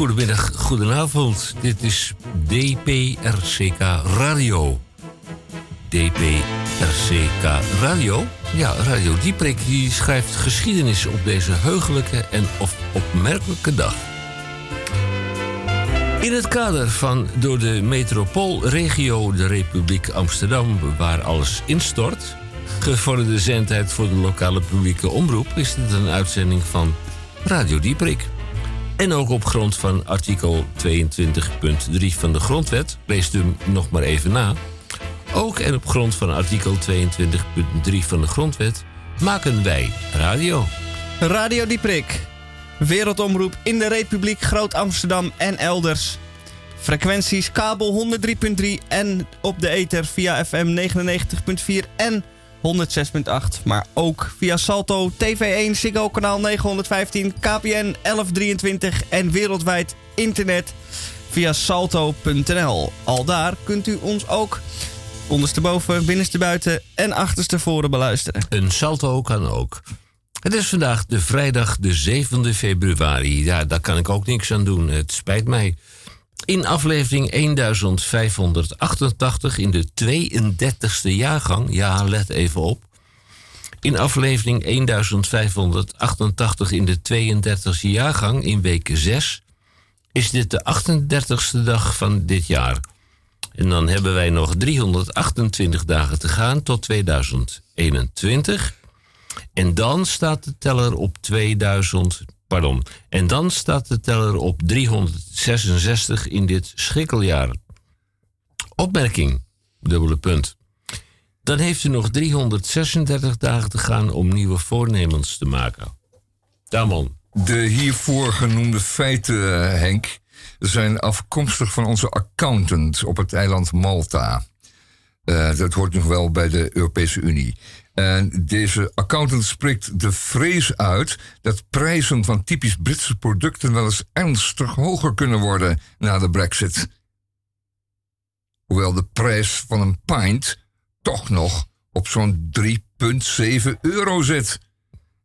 Goedemiddag, goedenavond. Dit is DPRCK Radio. DPRCK Radio? Ja, Radio Dieprik die schrijft geschiedenis op deze heugelijke en of opmerkelijke dag. In het kader van door de metropoolregio de Republiek Amsterdam, waar alles instort, gevorderde zendheid voor de lokale publieke omroep, is dit een uitzending van Radio Dieprik. En ook op grond van artikel 22.3 van de Grondwet, leest u hem nog maar even na. Ook en op grond van artikel 22.3 van de Grondwet maken wij radio. Radio Dieprik. Wereldomroep in de Republiek Groot Amsterdam en elders. Frequenties kabel 103.3 en op de ether via FM 99.4 en 106.8. Maar ook via Salto, TV1, Ziggo kanaal 915, KPN 1123 en wereldwijd internet via salto.nl. Al daar kunt u ons ook ondersteboven, binnenstebuiten en achterstevoren beluisteren. Een salto kan ook. Het is vandaag de vrijdag de 7e februari. Ja, daar kan ik ook niks aan doen. Het spijt mij. In aflevering 1588 in de 32e jaargang, ja, let even op. In aflevering 1588 in de 32e jaargang in week 6 is dit de 38e dag van dit jaar. En dan hebben wij nog 328 dagen te gaan tot 2021. En dan staat de teller op 2000. Pardon. En dan staat de teller op 366 in dit schrikkeljaar. Opmerking, dubbele punt. Dan heeft u nog 336 dagen te gaan om nieuwe voornemens te maken. Damon. De hiervoor genoemde feiten, Henk, zijn afkomstig van onze accountant op het eiland Malta. Uh, dat hoort nog wel bij de Europese Unie. En deze accountant spreekt de vrees uit dat prijzen van typisch Britse producten wel eens ernstig hoger kunnen worden na de Brexit. Hoewel de prijs van een pint toch nog op zo'n 3,7 euro zit.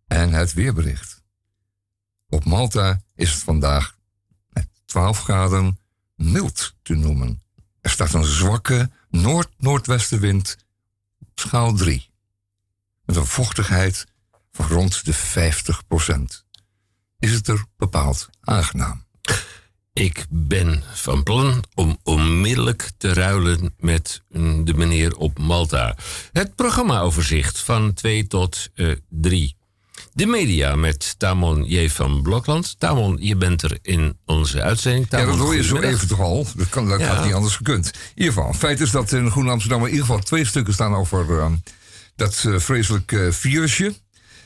En het weerbericht. Op Malta is het vandaag met 12 graden mild te noemen. Er staat een zwakke noord-noordwestenwind op schaal 3 met een vochtigheid van rond de 50%. Is het er bepaald aangenaam? Ik ben van plan om onmiddellijk te ruilen met de meneer op Malta. Het programmaoverzicht van 2 tot 3. De media met Tamon J. van Blokland. Tamon, je bent er in onze uitzending. Tamon, ja, dat hoor je zo even toch al. Dat, kan, dat had niet anders gekund. In ieder geval, feit is dat in Groen Amsterdam in ieder geval twee stukken staan over... Uh, dat uh, vreselijk uh, virusje.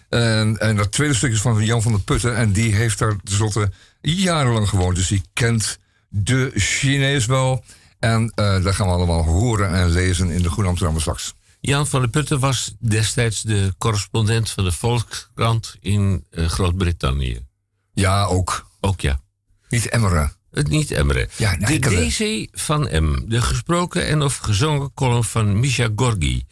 En, en, dat tweede stuk is van Jan van der Putten. En die heeft daar tenslotte jarenlang gewoond. Dus die kent de Chinees wel. En uh, dat gaan we allemaal horen en lezen in de Groene Amsterdam straks. Jan van der Putten was destijds de correspondent van de Volkskrant in Groot-Brittannië. Ja, ook. Ook ja. Niet Emmeren. Het niet Emmeren. Ja, de DC van M. De gesproken en of gezongen column van Misha Gorgi.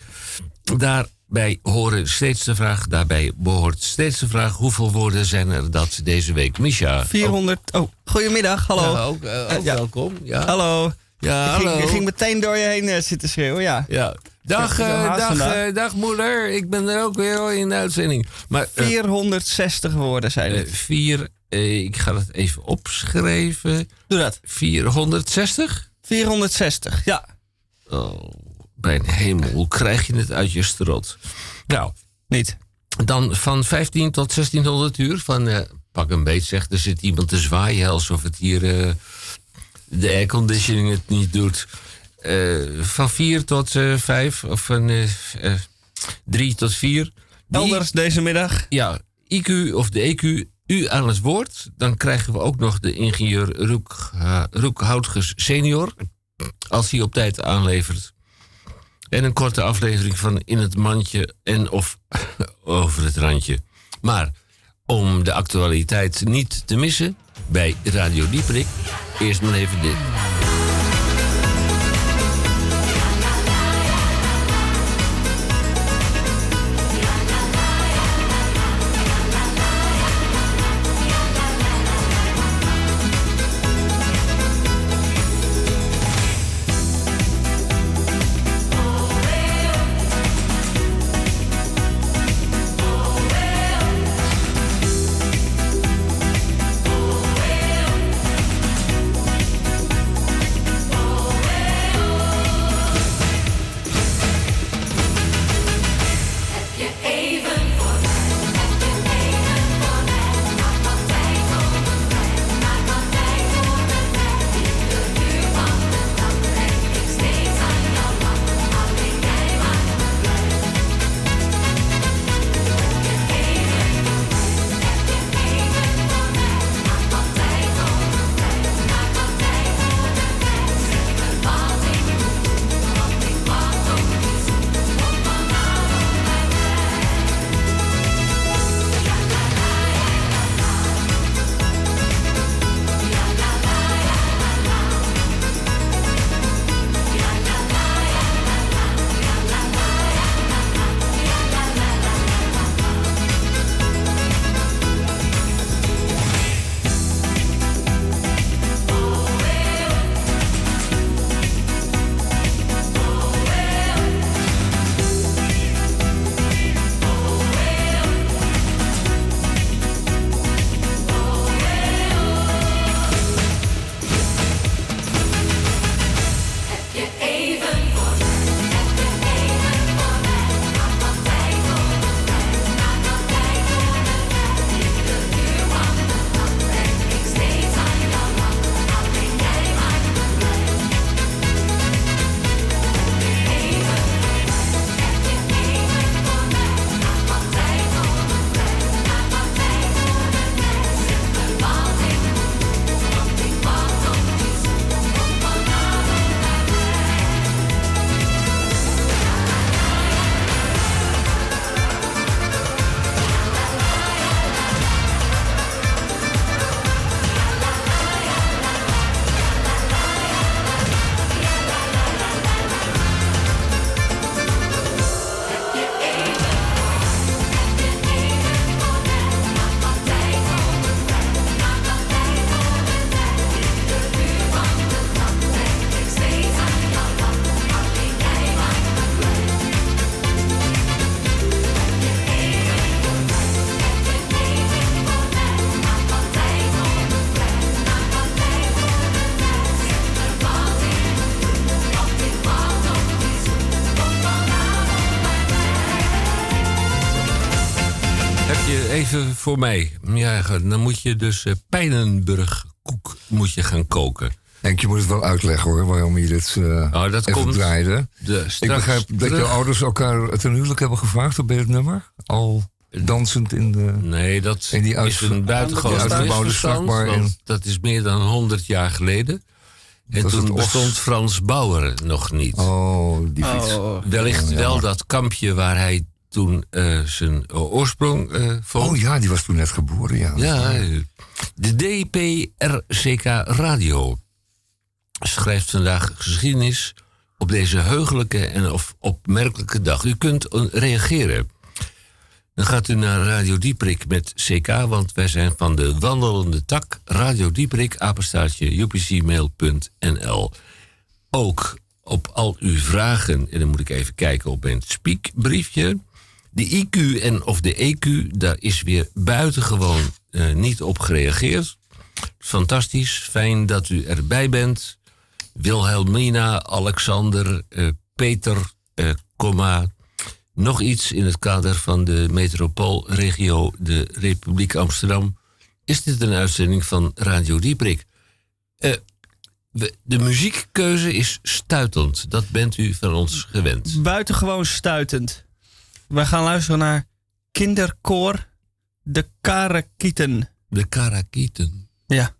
Daarbij horen steeds de vraag, daarbij behoort steeds de vraag: hoeveel woorden zijn er dat deze week? Misha. 400. Oh, goedemiddag, hallo. Ja, ook, uh, ook ja. welkom. Ja. Hallo. Ja, ik hallo. Ging, ik ging meteen door je heen uh, zitten schreeuwen, ja. Ja. Dag, uh, dag, dag moeder, ik ben er ook weer in de uitzending. Maar, 460 woorden zijn het. vier, ik ga het even opschrijven. Doe dat. 460? 460, ja. Oh mijn hemel, hoe krijg je het uit je strot? Nou, niet. Dan van 15 tot 1600 uur. Van, uh, pak een beet, zegt er zit iemand te zwaaien alsof het hier uh, de airconditioning het niet doet. Uh, van 4 tot 5 of van 3 tot 4. Elders deze middag. Ja, IQ of de EQ u aan het woord. Dan krijgen we ook nog de ingenieur Roek, Roek Houtges senior. Als hij op tijd aanlevert. En een korte aflevering van In het Mandje en of Over het Randje. Maar om de actualiteit niet te missen bij Radio Dieperik, eerst maar even dit. Voor mij. Ja, dan moet je dus uh, Pijnenburgkoek moet je gaan koken. Henk, je moet het wel uitleggen hoor, waarom je dit uh, oh, dat even komt draaide. De, straks, Ik begrijp dat je ouders elkaar ten huwelijk hebben gevraagd op het nummer. Al dansend in de. Nee, dat in die is een buitengewoon uitgebouwde slagbaar. Dat is meer dan 100 jaar geleden. En toen bestond Frans Bauer nog niet. Oh, die fiets. Oh. Wellicht wel dat kampje waar hij toen uh, zijn oorsprong uh, vond. Oh ja, die was toen net geboren, ja. Ja, de DPRCK Radio schrijft vandaag geschiedenis op deze heugelijke en of opmerkelijke dag. U kunt reageren. Dan gaat u naar Radio Dieprik met CK, want wij zijn van de wandelende tak. Radio Dieprik, apenstaartje. Ook op al uw vragen, en dan moet ik even kijken op mijn speakbriefje. De IQ en of de EQ, daar is weer buitengewoon uh, niet op gereageerd. Fantastisch, fijn dat u erbij bent. Wilhelmina, Alexander, uh, Peter, uh, komma, nog iets in het kader van de metropoolregio, de Republiek Amsterdam. Is dit een uitzending van Radio Dieprik? De muziekkeuze is stuitend. Dat bent u van ons gewend. Buitengewoon stuitend. We gaan luisteren naar Kinderkoor De Karakieten. De Karakieten. Ja.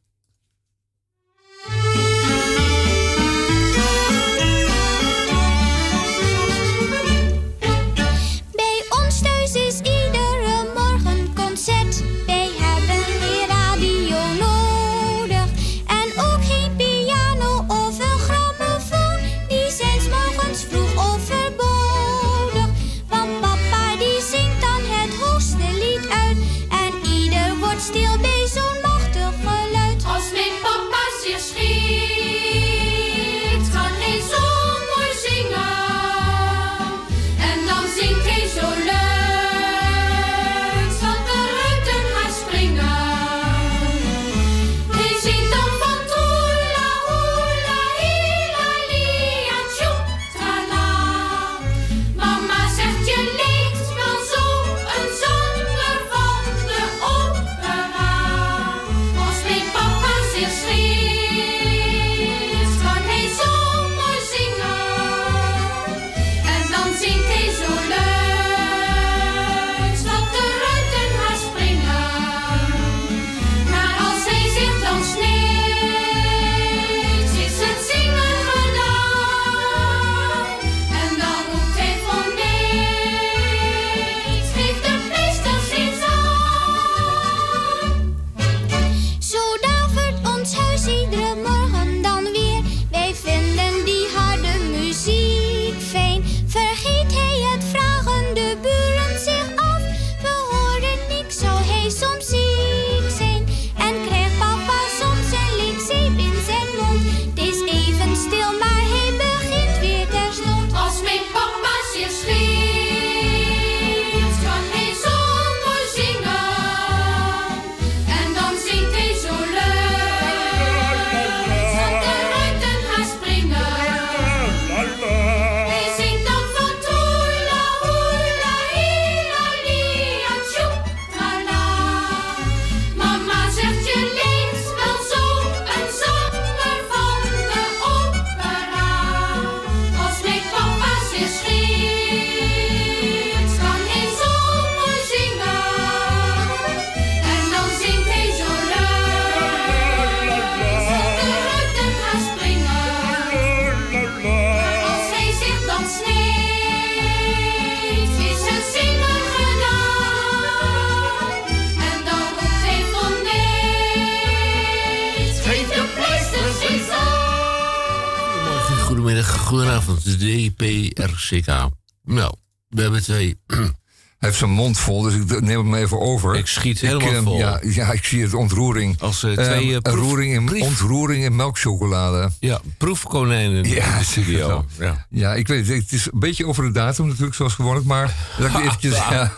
Zijn mond vol, dus ik neem hem even over. Ik schiet helemaal ik, vol. Ja, ja, ik zie het ontroering. Als uh, twee uh, roering in, ontroering in melkchocolade. Ja, proefkonijnen ja, in de studio. Ja. ja, ik weet het. Het is een beetje over de datum natuurlijk, zoals gewoonlijk. Maar laat ik eventjes ja,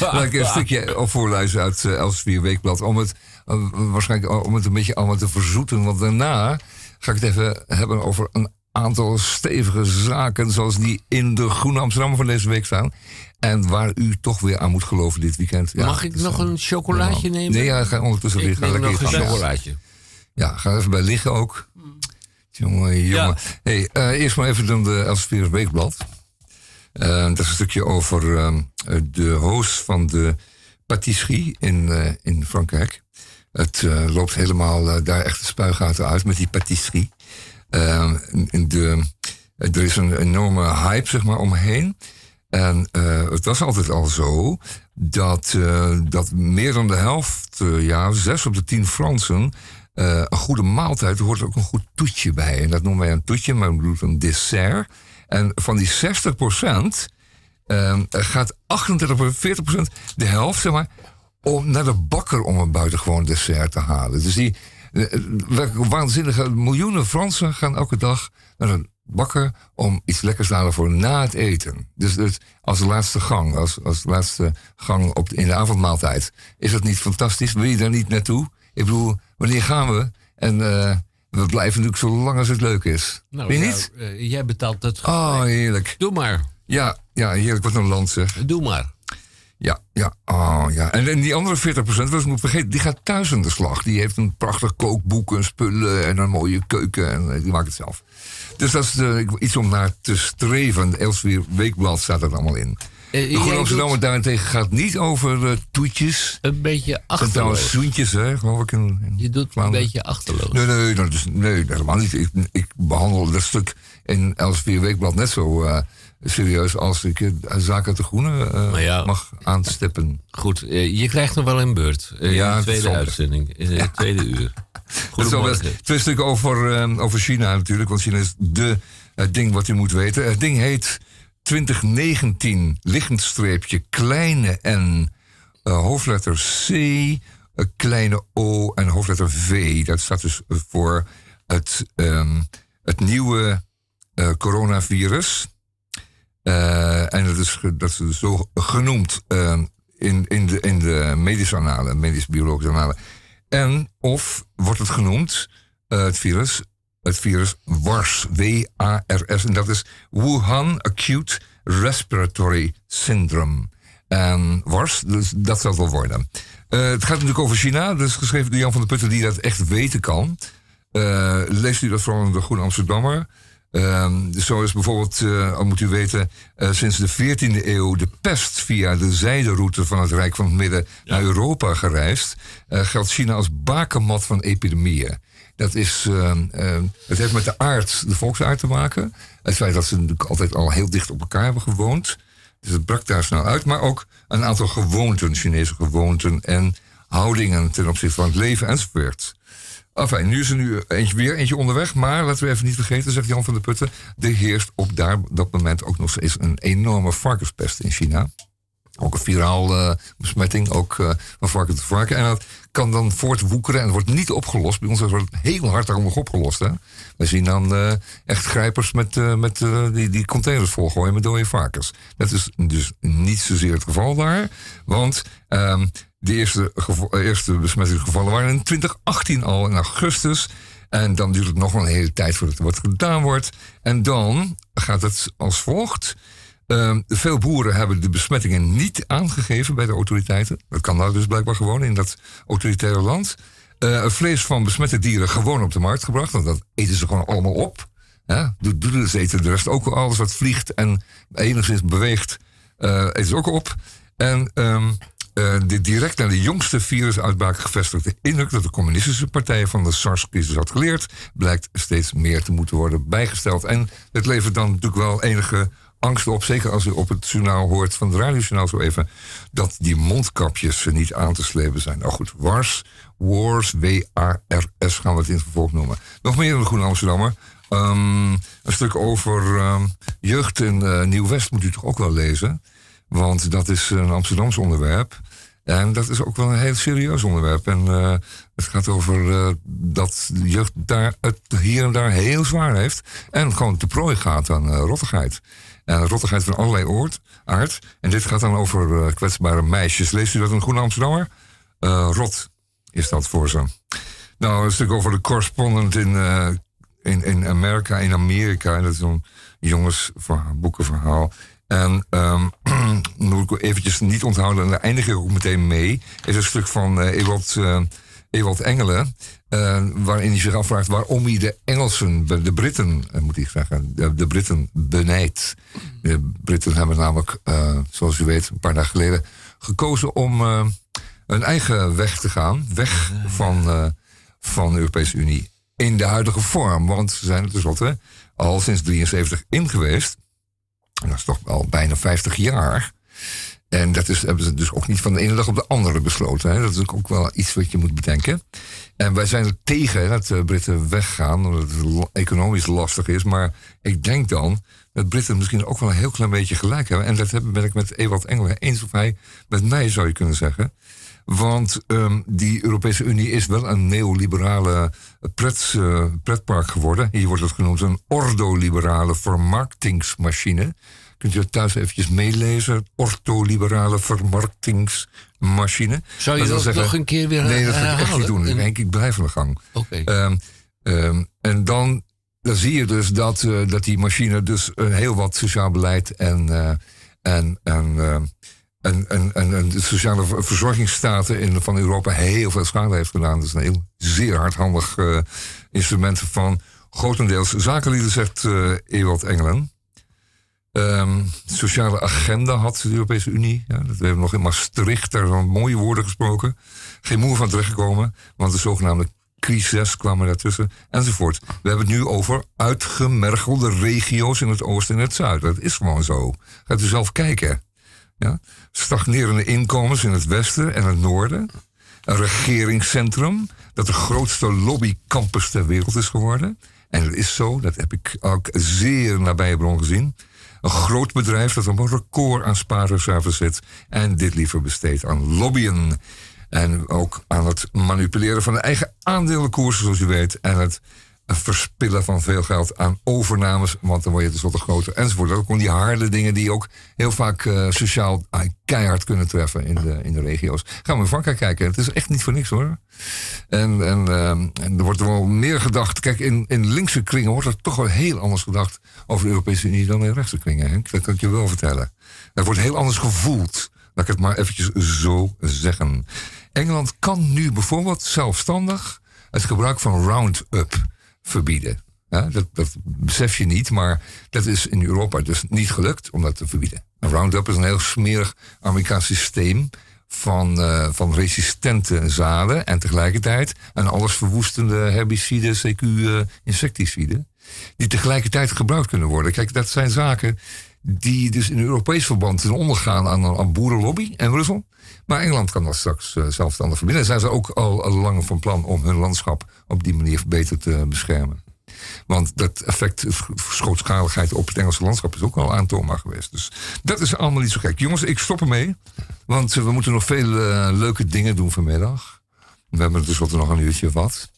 laat ik een stukje op voorluisteren uit uh, Elsevier Weekblad. Om het, waarschijnlijk om het een beetje allemaal te verzoeten. Want daarna ga ik het even hebben over een aantal stevige zaken zoals die in de Groene Amsterdam van deze week staan. En waar u toch weer aan moet geloven dit weekend. Ja, Mag ik nog een chocolaatje nemen? Nee, ja, ga ondertussen weer gaan neem lekker nog een chocolaatje. Ja, ga even bij liggen ook. Jongen, jongen. Hey, eh, eerst maar even dan de Elsevier Weekblad. Eh, dat is een stukje over ehm, eh, de host van de patisserie in, eh, in Frankrijk. Het loopt helemaal daar echt de spuigaten uit met die patisserie. Ehm, de, er is een enorme hype zeg maar, omheen. En eh, het was altijd al zo dat, eh, dat meer dan de helft, eh, ja, zes op de tien Fransen, een goede maaltijd, er hoort ook een goed toetje bij. En dat noemen wij een toetje, maar we bedoelen een dessert. En van die 60 procent gaat 38, 40 procent, de helft zeg maar, om naar de bakker om een buitengewoon dessert te halen. Dus die waanzinnige miljoenen Fransen gaan elke dag naar een bakker om iets lekkers te halen voor na het eten. Dus, dus als laatste gang, als, als laatste gang op de- in de avondmaaltijd. Is dat niet fantastisch? Wil je daar niet naartoe? Ik bedoel, wanneer gaan we? En eh, we blijven natuurlijk zo lang als het leuk is. Nou, Weet je niet? eh, jij betaalt het. Oh, heerlijk. Doe maar. Ja, ja, heerlijk. Wat een land zeg. Doe maar. Ja, ja, oh ja. En, en die andere 40%, wat ik moet vergeten, die gaat thuis aan de slag. Die heeft een prachtig kookboek en spullen en een mooie keuken en eh, die maakt het zelf. Dus dat is eh, iets om naar te streven. Elsevier Weekblad staat er allemaal in. Eh, De Amsterdammer doet daarentegen gaat niet over toetjes. Een beetje Het zijn trouwens achterloos. zoentjes, hè, geloof ik. In, in Je doet een Vlaanderen. beetje achterloos. Nee, nee, dat is, nee, helemaal niet. Ik, ik behandel dat stuk in Elsevier Weekblad net zo serieus als ik eh, Zaken te Groene eh, ja. mag aanstippen. Goed, eh, je krijgt nog wel een beurt. Ja, in de tweede uitzending. In het tweede uur. Goedemorgen. twee stukken over, over China natuurlijk, want China is de het ding wat u moet weten. Het ding heet 2019, liggend streepje, kleine n, hoofdletter C, kleine o en hoofdletter V. Dat staat dus voor het, ehm, het nieuwe coronavirus. Eh, en dat is, dat is zo genoemd eh, in, in, de, in de medische analen, medisch-biologische analen. En of wordt het genoemd, eh, het virus, het virus WARS, W-A-R-S. En dat is Wuhan Acute Respiratory Syndrome. En WARS, dus dat zal het wel worden. Eh, het gaat natuurlijk over China, dus geschreven door Jan van der Putten, die dat echt weten kan. Leest u dat in de Groene Amsterdammer. Ehm, zo is bijvoorbeeld, eh, al moet u weten, eh, sinds de 14e eeuw de pest via de zijderoute van het Rijk van het Midden naar Europa gereisd. Eh, geldt China als bakermat van epidemieën. Dat is, ehm, ehm, het heeft met de aard, de volksaard te maken. Het feit dat ze natuurlijk altijd al heel dicht op elkaar hebben gewoond. Dus het brak daar snel uit. Maar ook een aantal gewoonten, Chinese gewoonten en houdingen ten opzichte van het leven enzovoort. Enfin, nu is er nu eentje, weer eentje onderweg. Maar laten we even niet vergeten, zegt Jan van der Putten. Er heerst op daar, dat moment ook nog steeds een enorme varkenspest in China. Ook een viraal eh, besmetting, ook eh, van varken tot varken. En dat kan dan voortwoekeren en wordt niet opgelost. Bij ons wordt het heel hard nog opgelost. Hè? We zien dan eh, echt grijpers met, met die, die containers volgooien met dode varkens. Dat is dus niet zozeer het geval daar. Want ehm, de eerste, eh, eerste besmettingsgevallen waren in 2018 al, in augustus. En dan duurt het nog wel een hele tijd voordat er wat gedaan wordt. En dan gaat het als volgt. Ehm, veel boeren hebben de besmettingen niet aangegeven bij de autoriteiten. Dat kan nou dus blijkbaar gewoon in dat autoritaire land. Het vlees van besmette dieren gewoon op de markt gebracht. Want dat eten ze gewoon allemaal op. Ja, ze eten de rest ook alles wat vliegt en enigszins beweegt, eh eten ze ook op. En ehm, eh, de direct naar de jongste virusuitbraak gevestigde indruk dat de communistische partij van de SARS-crisis had geleerd, blijkt steeds meer te moeten worden bijgesteld. En het levert dan natuurlijk wel enige angst op, zeker als u op het journaal hoort van het radiojournaal zo even, dat die mondkapjes niet aan te slepen zijn. Nou goed, WARS, WARS, W-A-R-S gaan we het in het vervolg noemen. Nog meer in de Groene Amsterdammer. Ehm, een stuk over ehm, jeugd in eh, Nieuw-West moet u toch ook wel lezen. Want dat is een Amsterdams onderwerp. En dat is ook wel een heel serieus onderwerp. En eh, het gaat over eh, dat de jeugd daar het hier en daar heel zwaar heeft. En gewoon te prooi gaat aan eh, rottigheid. En rottigheid van allerlei aard. En dit gaat dan over kwetsbare meisjes. Leest u dat in Groene Amsterdammer? Rot is dat voor ze. Nou, een stuk over de correspondent in, in, in Amerika, in Amerika. Dat is zo'n jongensboekenverhaal. En um, moet ik eventjes niet onthouden, en daar eindig ik ook meteen mee. Is een stuk van uh, Ewald, uh, Ewald Engelen. Uh, waarin hij zich afvraagt waarom hij de Engelsen, de Britten, moet ik zeggen, de, de Britten benijdt. De Britten hebben namelijk, zoals u weet, een paar dagen geleden gekozen om een eigen weg te gaan. Weg van, van de Europese Unie in de huidige vorm. Want ze zijn er tenslotte al sinds 73 in geweest. Dat is toch al bijna 50 jaar. En dat is, hebben ze dus ook niet van de ene dag op de andere besloten. Hè. Dat is ook wel iets wat je moet bedenken. En wij zijn er tegen dat de Britten weggaan, omdat het economisch lastig is. Maar ik denk dan dat Britten misschien ook wel een heel klein beetje gelijk hebben. En dat ben ik met Ewald Engelen eens of hij met mij, zou je kunnen zeggen. Want um, die Europese Unie is wel een neoliberale pret, uh, pretpark geworden. Hier wordt het genoemd een ordoliberale vermarktingsmachine. Kunt u het thuis eventjes meelezen? Ordoliberale vermarktingsmachine. Zou je dat, zeggen, nog een keer weer Nee, dat ga ik echt niet doen. Ik denk, ik blijf aan de gang. Oké. Okay. Um, um, en dan, dan zie je dus dat, uh, dat die machine dus uh, heel wat sociaal beleid en, en, en en, en, en, de sociale verzorgingsstaten in, van Europa heel veel schade heeft gedaan. Dat is een heel zeer hardhandig uh, instrument van grotendeels zakenlieden, zegt uh, Ewald Engelen. Um, sociale agenda had de Europese Unie. Ja, dat we hebben nog in Maastricht, daar zijn mooie woorden gesproken. Geen moer van terechtgekomen, want de zogenaamde crisis kwamen daartussen, enzovoort. We hebben het nu over uitgemergelde regio's in het oosten en het zuiden. Dat is gewoon zo. Gaat u zelf kijken. Ja? Stagnerende inkomens in het westen en het noorden. Een regeringscentrum dat de grootste lobbycampus ter wereld is geworden. En dat is zo, dat heb ik ook zeer nabije bron gezien. Een groot bedrijf dat een record aan spaarreserves zit. En dit liever besteedt aan lobbyen. En ook aan het manipuleren van de eigen aandelenkoersen, zoals u weet. En het verspillen van veel geld aan overnames, want dan word je tenslotte groter enzovoort. Ook die harde dingen die ook heel vaak uh, sociaal uh, keihard kunnen treffen in de, in de regio's. Gaan we in Frankrijk kijken. Het is echt niet voor niks hoor. En, en, en er wordt wel meer gedacht. Kijk, in, in linkse kringen wordt er toch wel heel anders gedacht over de Europese Unie dan in rechtse kringen. Dat kan ik je wel vertellen. Er wordt heel anders gevoeld. Laat ik het maar eventjes zo zeggen. Engeland kan nu bijvoorbeeld zelfstandig het gebruik van Roundup verbieden. Ja, dat, dat, besef je niet, maar dat is in Europa dus niet gelukt om dat te verbieden. Roundup is een heel smerig Amerikaans systeem van, uh, van resistente zaden en tegelijkertijd een allesverwoestende herbicide, CQ, uh, insecticide, die tegelijkertijd gebruikt kunnen worden. Kijk, dat zijn zaken die dus in Europees verband ten ondergaan aan, aan boerenlobby en Brussel. Maar Engeland kan dat straks uh, zelfstandig verbinden. Zijn ze ook al, al lang van plan om hun landschap op die manier beter te beschermen. Want dat effect, schootschaligheid op het Engelse landschap is ook al aantoonbaar geweest. Dus dat is allemaal niet zo gek. Jongens, ik stop ermee. Want we moeten nog veel uh, leuke dingen doen vanmiddag. We hebben tenslotte nog een uurtje wat.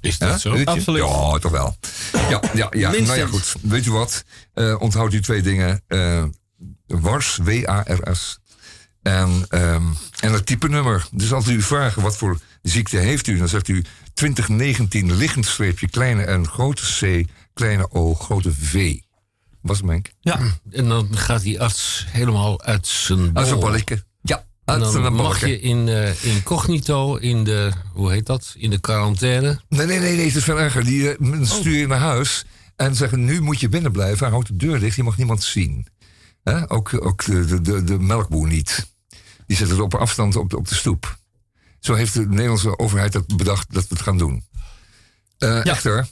Is dat zo? Uurtje? Absoluut. Ja, toch wel. Ja, ja, ja. nou ja, goed. Weet je wat? Uh, onthoud u twee dingen. Uh, WARS, W-A-R-S. En, um, en het type nummer. Dus als u vragen wat voor ziekte heeft u, dan zegt u 2019 liggend streepje kleine en grote C, kleine O, grote V. Was het, Menk? Ja, en dan gaat die arts helemaal uit zijn Uit zijn bol. balken. En dan mag je in uh, incognito, in de, hoe heet dat, in de quarantaine. Nee, nee, nee, nee, het is veel erger. Die uh, stuur je naar huis en zeggen: nu moet je binnen blijven. Houd de deur dicht, je mag niemand zien. Hè? Ook, ook de, de, de, de melkboer niet. Die zet het op afstand op de, op de stoep. Zo heeft de Nederlandse overheid dat bedacht dat we het gaan doen. Uh, Ja. Echter,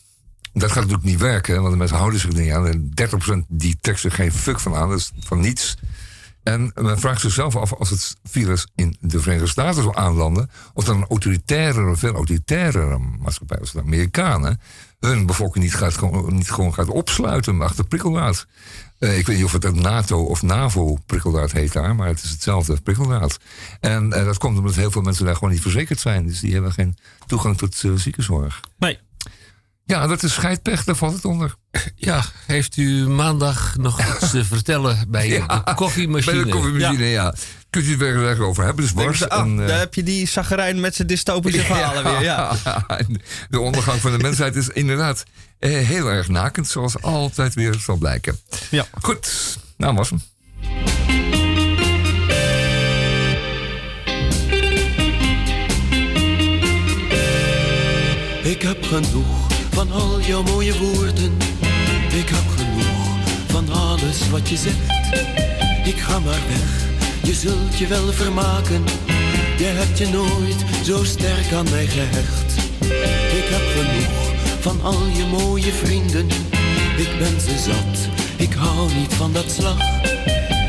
dat gaat natuurlijk niet werken, want de mensen houden zich er niet aan. En 30% die trekt er geen fuck van aan, dat is van niets. En men vraagt zichzelf af, als het virus in de Verenigde Staten zou aanlanden, of dan een autoritaire, veel autoritaire maatschappij als de Amerikanen, hun bevolking niet, gaat, gewoon- niet gewoon gaat opsluiten achter prikkeldraad. Eh, ik weet niet of het een NATO of NAVO-prikkeldraad heet daar, maar het is hetzelfde prikkeldraad. En eh, dat komt omdat heel veel mensen daar gewoon niet verzekerd zijn. Dus die hebben geen toegang tot eh, ziekenzorg. Nee. Ja, dat is scheidpech, daar valt het onder. Ja, heeft u maandag nog iets te vertellen bij Ja, de koffiemachine? Bij de koffiemachine, ja. kunt u het weer lekker over hebben. Dus ze, ah, en, daar heb je die zagerijn met zijn dystopische verhalen weer. Ja. de ondergang van de mensheid is inderdaad eh, heel erg nakend, zoals altijd weer zal blijken. Ja. Goed, nou was hem. Ik heb genoeg van al jouw mooie woorden. Ik heb genoeg van alles wat je zegt. Ik ga maar weg, je zult je wel vermaken. Je hebt je nooit zo sterk aan mij gehecht. Ik heb genoeg van al je mooie vrienden. Ik ben ze zat, ik hou niet van dat slag.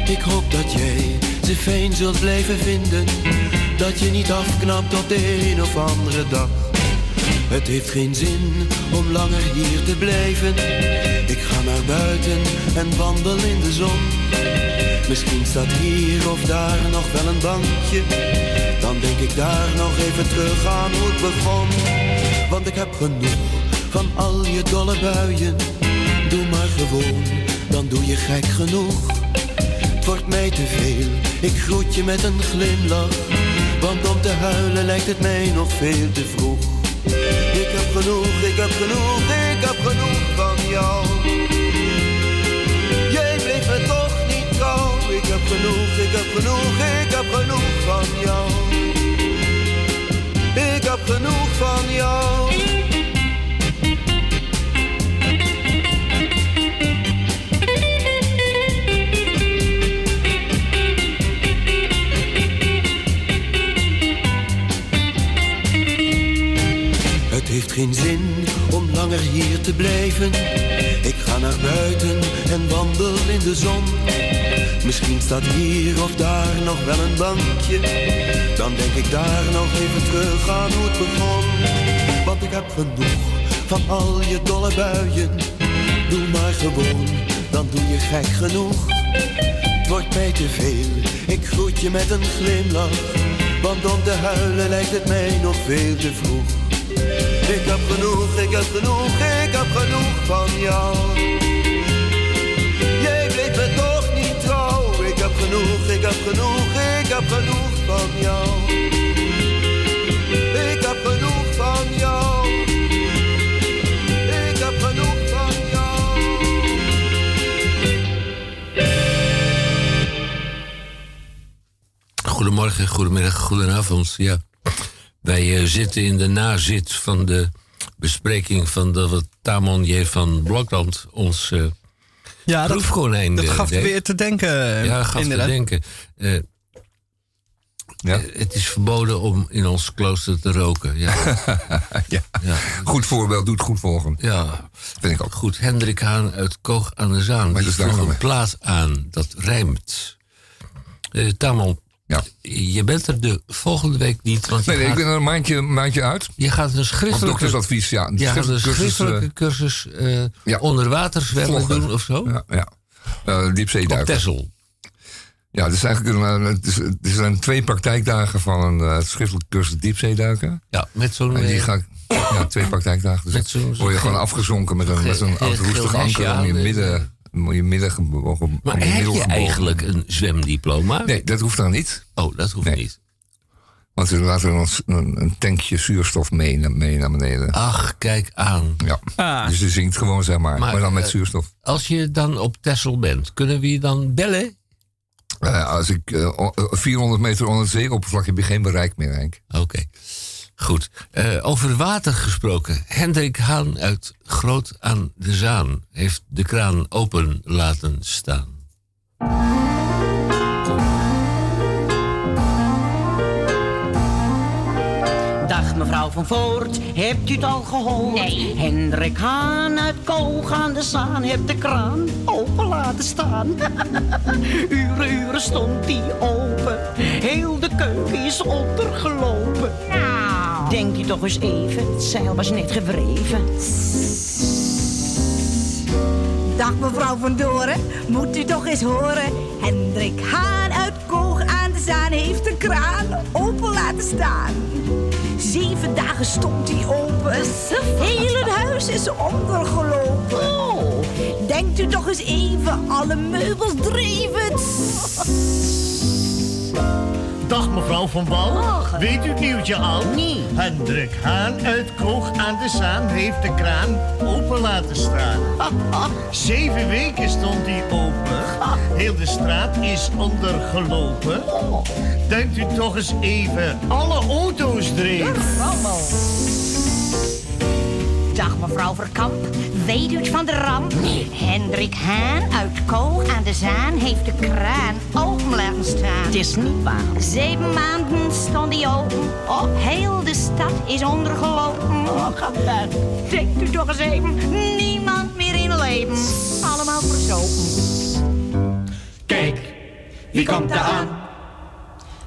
Ik hoop dat jij ze fijn zult blijven vinden. Dat je niet afknapt op de een of andere dag. Het heeft geen zin om langer hier te blijven. Ik ga naar buiten en wandel in de zon. Misschien staat hier of daar nog wel een bankje. Dan denk ik daar nog even terug aan hoe het begon. Want ik heb genoeg van al je dolle buien. Doe maar gewoon, dan doe je gek genoeg. Het wordt mij te veel, ik groet je met een glimlach. Want om te huilen lijkt het mij nog veel te vroeg. Ik heb genoeg, ik heb genoeg, ik heb genoeg van jou. Jij bleef me toch niet trouw. Ik heb genoeg, ik heb genoeg, ik heb genoeg van jou. Ik heb genoeg van jou. Geen zin om langer hier te blijven. Ik ga naar buiten en wandel in de zon. Misschien staat hier of daar nog wel een bankje. Dan denk ik daar nog even terug aan hoe het begon. Want ik heb genoeg van al je dolle buien. Doe maar gewoon, dan doe je gek genoeg. Het wordt mij te veel, ik groet je met een glimlach. Want om te huilen lijkt het mij nog veel te vroeg. Ik heb genoeg, ik heb genoeg, ik heb genoeg van jou. Jij bleef me toch niet trouw. Ik heb genoeg, ik heb genoeg, ik heb genoeg van jou. Ik heb genoeg van jou. Ik heb genoeg van jou. Goedemorgen, goedemiddag, goedenavond. Ja, wij eh, zitten in de nazit van de bespreking van de wat Tamon J. van Blokland ons eh Ja, dat, proefkonijn dat eh, gaf deed. weer te denken. Ja, gaf inderdaad. te denken. Eh, Ja. eh, het is verboden om in ons klooster te roken. Ja, ja. ja, Goed voorbeeld, doet goed volgen. ja. Vind ik ook. goed. Hendrik Haan uit Koog aan de Zaan. Maar Die dat vroeg een plaat aan dat rijmt. Eh Tamon, Ja. je bent er de volgende week niet, want Nee, ik ben er een maandje, maandje uit. je gaat een Op schriftelijke doktersadvies, ja. Je gaat een Schriftelijke cursus, eh, ja. onder water zwemmen doen of zo? Ja, ja. Eh, Op diepzeeduiken. Texel. Ja, het, is eigenlijk een, het, is, het zijn twee praktijkdagen van een schriftelijke cursus diepzeeduiken. Ja, met zo'n... En die ga ik, ja, twee praktijkdagen. Dus Met zo'n- word je gewoon afgezonken met een, met Ge- oud roestig anker om je midden, om je midden gebogen. maar heb je eigenlijk een zwemdiploma? Nee, dat hoeft dan niet. Oh, dat hoeft Nee. niet. Want ze laten een, een, een tankje zuurstof mee, naar- mee naar beneden. Ach, kijk aan. Ja. Ah. Dus je zinkt gewoon, zeg maar. Maar, Maar, dan met eh, zuurstof. Als je dan op Texel bent, kunnen we je dan bellen? Eh, als ik eh, o- eh, 400 meter onder het zeeoppervlak heb je geen bereik meer, Henk. Oké. Goed. Eh, over water gesproken. Hendrik Haan uit Groot aan de Zaan heeft de kraan open laten staan. Mevrouw van Voort, hebt u het al gehoord? Nee. Hendrik Haan uit Koog aan de Zaan heeft de kraan open laten staan. uren, uren stond die open, heel de keuken is ondergelopen. Nou. Denkt u toch eens even, het zeil was net gewreven. Dag mevrouw van Doren, moet u toch eens horen. Hendrik Haan uit Koog Zaan heeft de kraan open laten staan. Zeven dagen stond hij open. Het huis is ondergelopen. Oh, Denkt u toch eens even, alle meubels dreven. Dag mevrouw Van Wal. Weet u het nieuwtje al? Nee. Hendrik Haan uit Koog aan de Zaan heeft de kraan open laten staan. Zeven weken stond hij open. Heel de straat is ondergelopen. Denkt u toch eens even, alle auto's dreven. Dag mevrouw Verkamp, het van de ramp? Hendrik Haan uit Koog aan de Zaan heeft de kraan open laten staan. Het is niet waar. Zeven maanden stond hij open. Oh, heel de stad is ondergelopen. Oh, Denkt u toch eens even, niemand meer in leven. Allemaal verzopen. Kijk, wie komt er aan?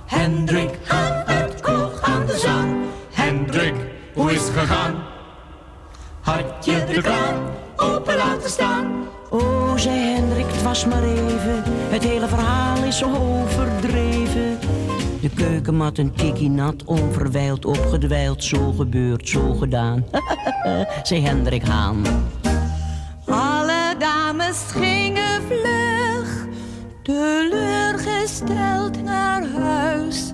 Hendrik Haan uit Koog aan de Zaan. Hendrik, hoe is het gegaan? Had je de kraan open laten staan? Oh, zei Hendrik, het was maar even. Het hele verhaal is zo overdreven. De keukenmat een tikkie nat, onverwijld opgedwijld. Zo gebeurd, zo gedaan. zei Hendrik Haan. Alle dames gingen vlug, teleurgesteld naar huis.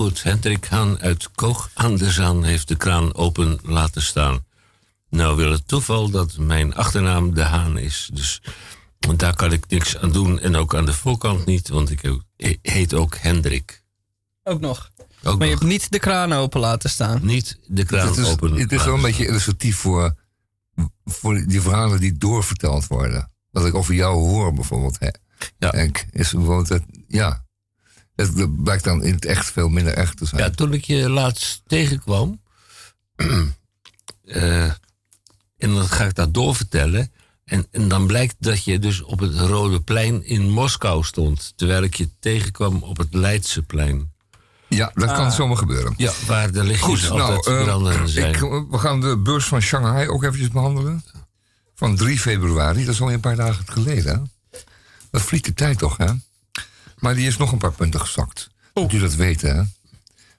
Goed, Hendrik Haan uit Koog aan de Zaan heeft de kraan open laten staan. Nou wil het toeval dat mijn achternaam De Haan is. Dus daar kan ik niks aan doen en ook aan de voorkant niet, want ik heet ook Hendrik. Ook nog. Ook Maar je hebt niet de kraan open laten staan. niet de kraan Het is, open het is wel een beetje illustratief voor, voor die verhalen die doorverteld worden. Dat ik over jou hoor bijvoorbeeld. Hè. Ja. Is bijvoorbeeld het, ja. Het blijkt dan in het echt veel minder echt te zijn. Ja, toen ik je laatst tegenkwam, eh, en dan ga ik dat doorvertellen. En, en dan blijkt dat je dus op het Rode Plein in Moskou stond. Terwijl ik je tegenkwam op het Leidseplein. Ja, dat kan zomaar gebeuren. Ja, waar de lichtjes Goed, altijd nou, eh, brandende zijn. ik, we gaan de beurs van Shanghai ook eventjes behandelen. Van 3 februari, dat is alweer een paar dagen geleden. Hè? Dat vliegt de tijd toch, hè? Maar die is nog een paar punten gezakt. Moet u dat weten, hè?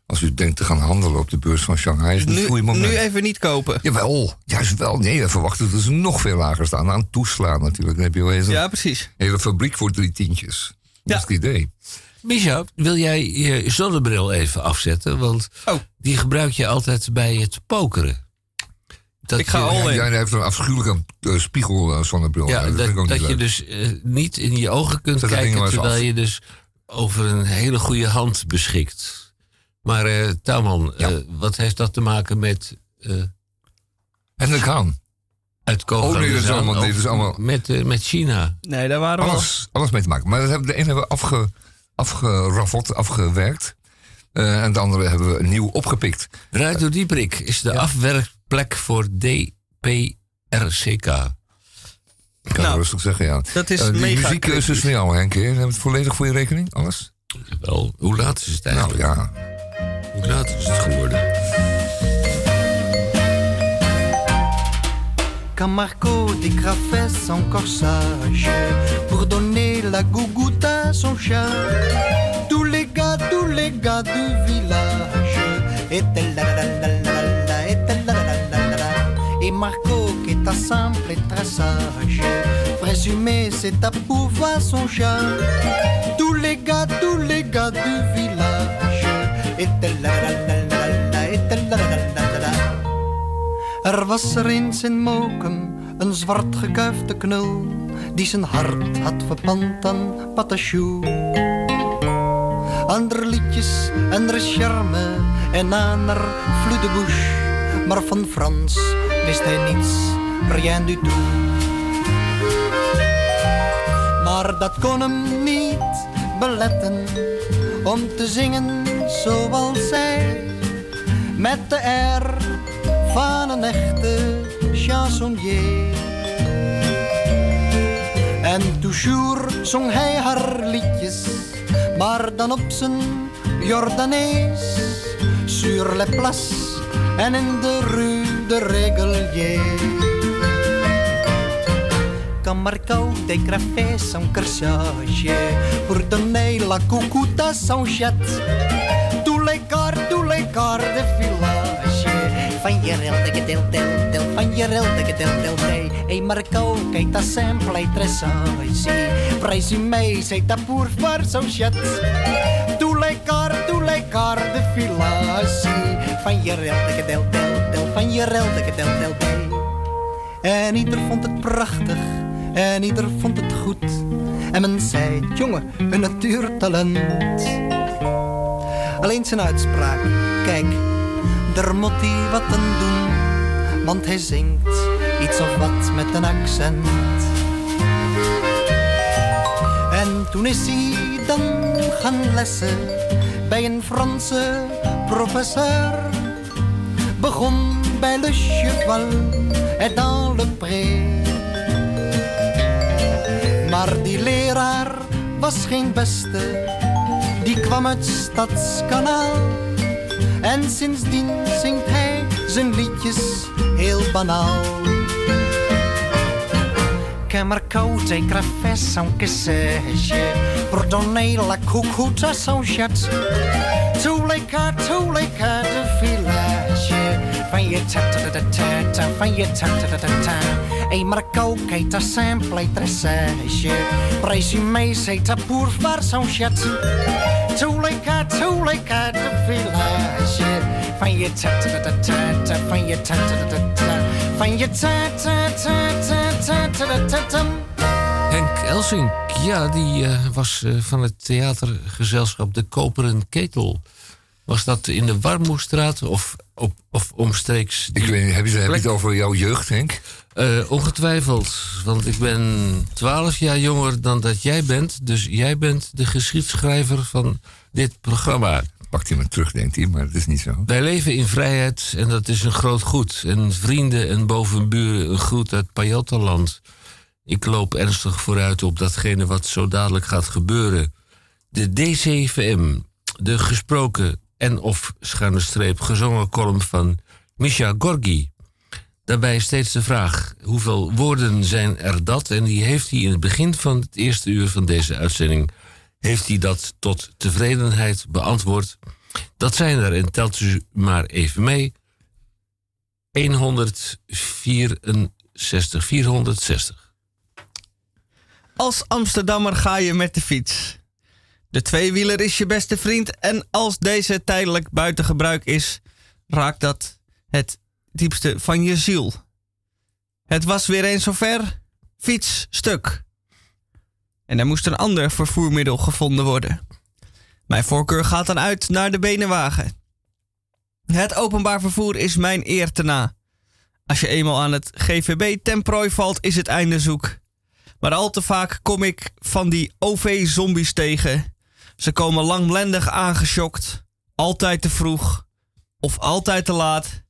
Als u denkt te gaan handelen op de beurs van Shanghai, is het Nu, goede moment. nu even niet kopen. Jawel, juist wel. Nee, we verwachten dat ze nog veel lager staan. Aan toeslaan natuurlijk. Dan heb je wel eens een Ja, precies. hele fabriek voor drie tientjes. Dat Ja. is het idee. Micha, wil jij je zonnebril even afzetten? Want Oh. die gebruik je altijd bij het pokeren. Dat Ik ga je, al in. Jij heeft een afschuwelijke uh, spiegel uh, zonnebril. Ja, dat dat, dat je leuk. dus eh, niet in je ogen kunt Zet kijken terwijl af. je dus over een hele goede hand beschikt. Maar eh Tauman, Ja. eh, wat heeft dat te maken met eh En de kraan. uitkomen? Oh, nee, dat is allemaal- nee, dat is allemaal- Met, eh, met China. Nee, daar waren we al. Alles, alles mee te maken. Maar dat hebben, de ene hebben we afge, afgeraffeld, afgewerkt. Eh, en de andere hebben we nieuw opgepikt. Radio Dieprik is de afwerkplek voor DPRCK. Ik kan Nou, rustig zeggen, ja. dat is Eh, die mega van jou, Henk. we het volledig voor je rekening? Alles? Wel, hoe laat is het Nou eigenlijk? ja. Hoe laat is het geworden? Quand Marco décrafait son corsage pour donner la gougoute à son chat, gars du village là. Et Marco qui est simple et très sage, présumé c'est à pouvoir son chat. Tous les gars, tous les gars du village là. Er was er eens in Mokum een zwart gekuifde knul die zijn hart had verpand aan Patachou. Ander liedjes en er charme en aan er flou de bouche, maar van Frans wist hij niets, rien du tout. Maar dat kon hem niet beletten om te zingen zoals zij met de R van een echte chansonnier. En toujours zong hij haar liedjes, maar dan op zijn Jordanees. Sur les places en in de rue de Régalier. comme Marco des cafés sans pour donner la à son chat. Tous les corps, tous les corps de. Van je van je rilde gedeeld mee. Hey Marco, kijk dat sample, tres zie. Prijs u mee, zei dat boer voor zo shit. Doe lekker, doe lekker de villa. Van je rilde gedeeld del, van je rilde gedeeld del. En ieder vond het prachtig, en ieder vond het goed. En men zei, jongen, een natuurtalent. Alleen zijn uitspraak, kijk, daar moet hij wat aan doen. Want hij zingt iets of wat met een accent. En toen is hij dan gaan lessen bij een Franse professeur. Begon bij Le Cheval et dans le pré. Maar die leraar was geen beste, die kwam uit Stadskanaal. En sindsdien zingt hij zijn liedjes heel banaal. Que marcou e café são que seja, perdonei la cucuta são chat. Toeleka, toeleka, de village. Van je tata-tata-tata, van je tata-tata-tata. E Marco, keita, sample, sempre tressage. Presume, se tá por far são chat. Toeleka, toeleka, de village van je ta ta ta ta van je ta van je Henk Elsink, ja, die was van het theatergezelschap De Koperen Ketel. Was dat in de Warmoestraat of, op, of omstreeks? Ik weet, heb, je, heb je het over jouw jeugd, Henk? Ongetwijfeld, want ik ben twaalf jaar jonger dan dat jij bent. Dus jij bent de geschiedschrijver van dit programma. Pakt hij me terug, denkt hij, maar dat is niet zo. Wij leven in vrijheid en dat is een groot goed. En vrienden en bovenburen een groet uit Pajottenland. Ik loop ernstig vooruit op datgene wat zo dadelijk gaat gebeuren. De DCVM, de gesproken en of schuine streep gezongen column van Misha Gorgi. Daarbij steeds de vraag: hoeveel woorden zijn er dat? En die heeft hij in het begin van het eerste uur van deze uitzending. Heeft hij dat tot tevredenheid beantwoord? Dat zijn er, en telt u maar even mee: 164, 460. Als Amsterdammer ga je met de fiets. De tweewieler is je beste vriend en als deze tijdelijk buiten gebruik is, raakt dat het diepste van je ziel. Het was weer eens zover. Fiets stuk. En er moest een ander vervoermiddel gevonden worden. Mijn voorkeur gaat dan uit naar de benenwagen. Het openbaar vervoer is mijn eer te na. Als je eenmaal aan het GVB ten prooi valt, is het einde zoek. Maar al te vaak kom ik van die OV-zombies tegen. Ze komen langlendig aangeschokt, altijd te vroeg of altijd te laat.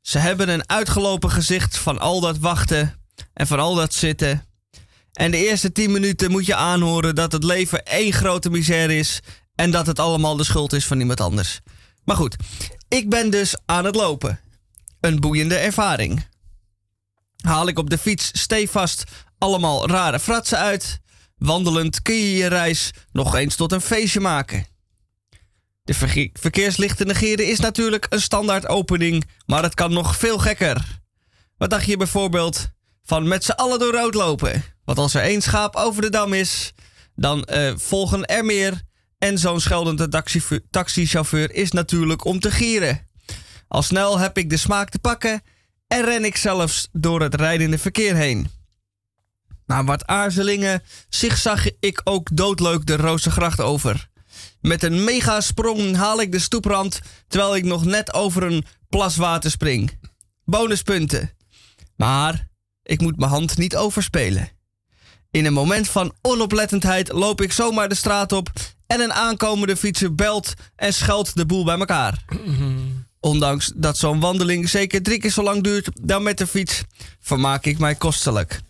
Ze hebben een uitgelopen gezicht van al dat wachten en van al dat zitten. En de eerste 10 minuten moet je aanhoren dat het leven één grote misère is en dat het allemaal de schuld is van iemand anders. Maar goed, ik ben dus aan het lopen. Een boeiende ervaring. Haal ik op de fiets stevast allemaal rare fratsen uit. Wandelend kun je je reis nog eens tot een feestje maken. De verkeerslichten negeren is natuurlijk een standaard opening, maar het kan nog veel gekker. Wat dacht je bijvoorbeeld van met z'n allen door rood lopen? Want als er één schaap over de dam is, dan eh, volgen er meer. En zo'n scheldende taxifu- taxichauffeur is natuurlijk om te gieren. Al snel heb ik de smaak te pakken en ren ik zelfs door het rijdende verkeer heen. Na wat aarzelingen zigzag ik ook doodleuk de Rozengracht over. Met een megasprong haal ik de stoeprand terwijl ik nog net over een plas water spring. Bonuspunten. Maar ik moet mijn hand niet overspelen. In een moment van onoplettendheid loop ik zomaar de straat op en een aankomende fietser belt en scheldt de boel bij elkaar. Ondanks dat zo'n wandeling zeker drie keer zo lang duurt dan met de fiets, vermaak ik mij kostelijk.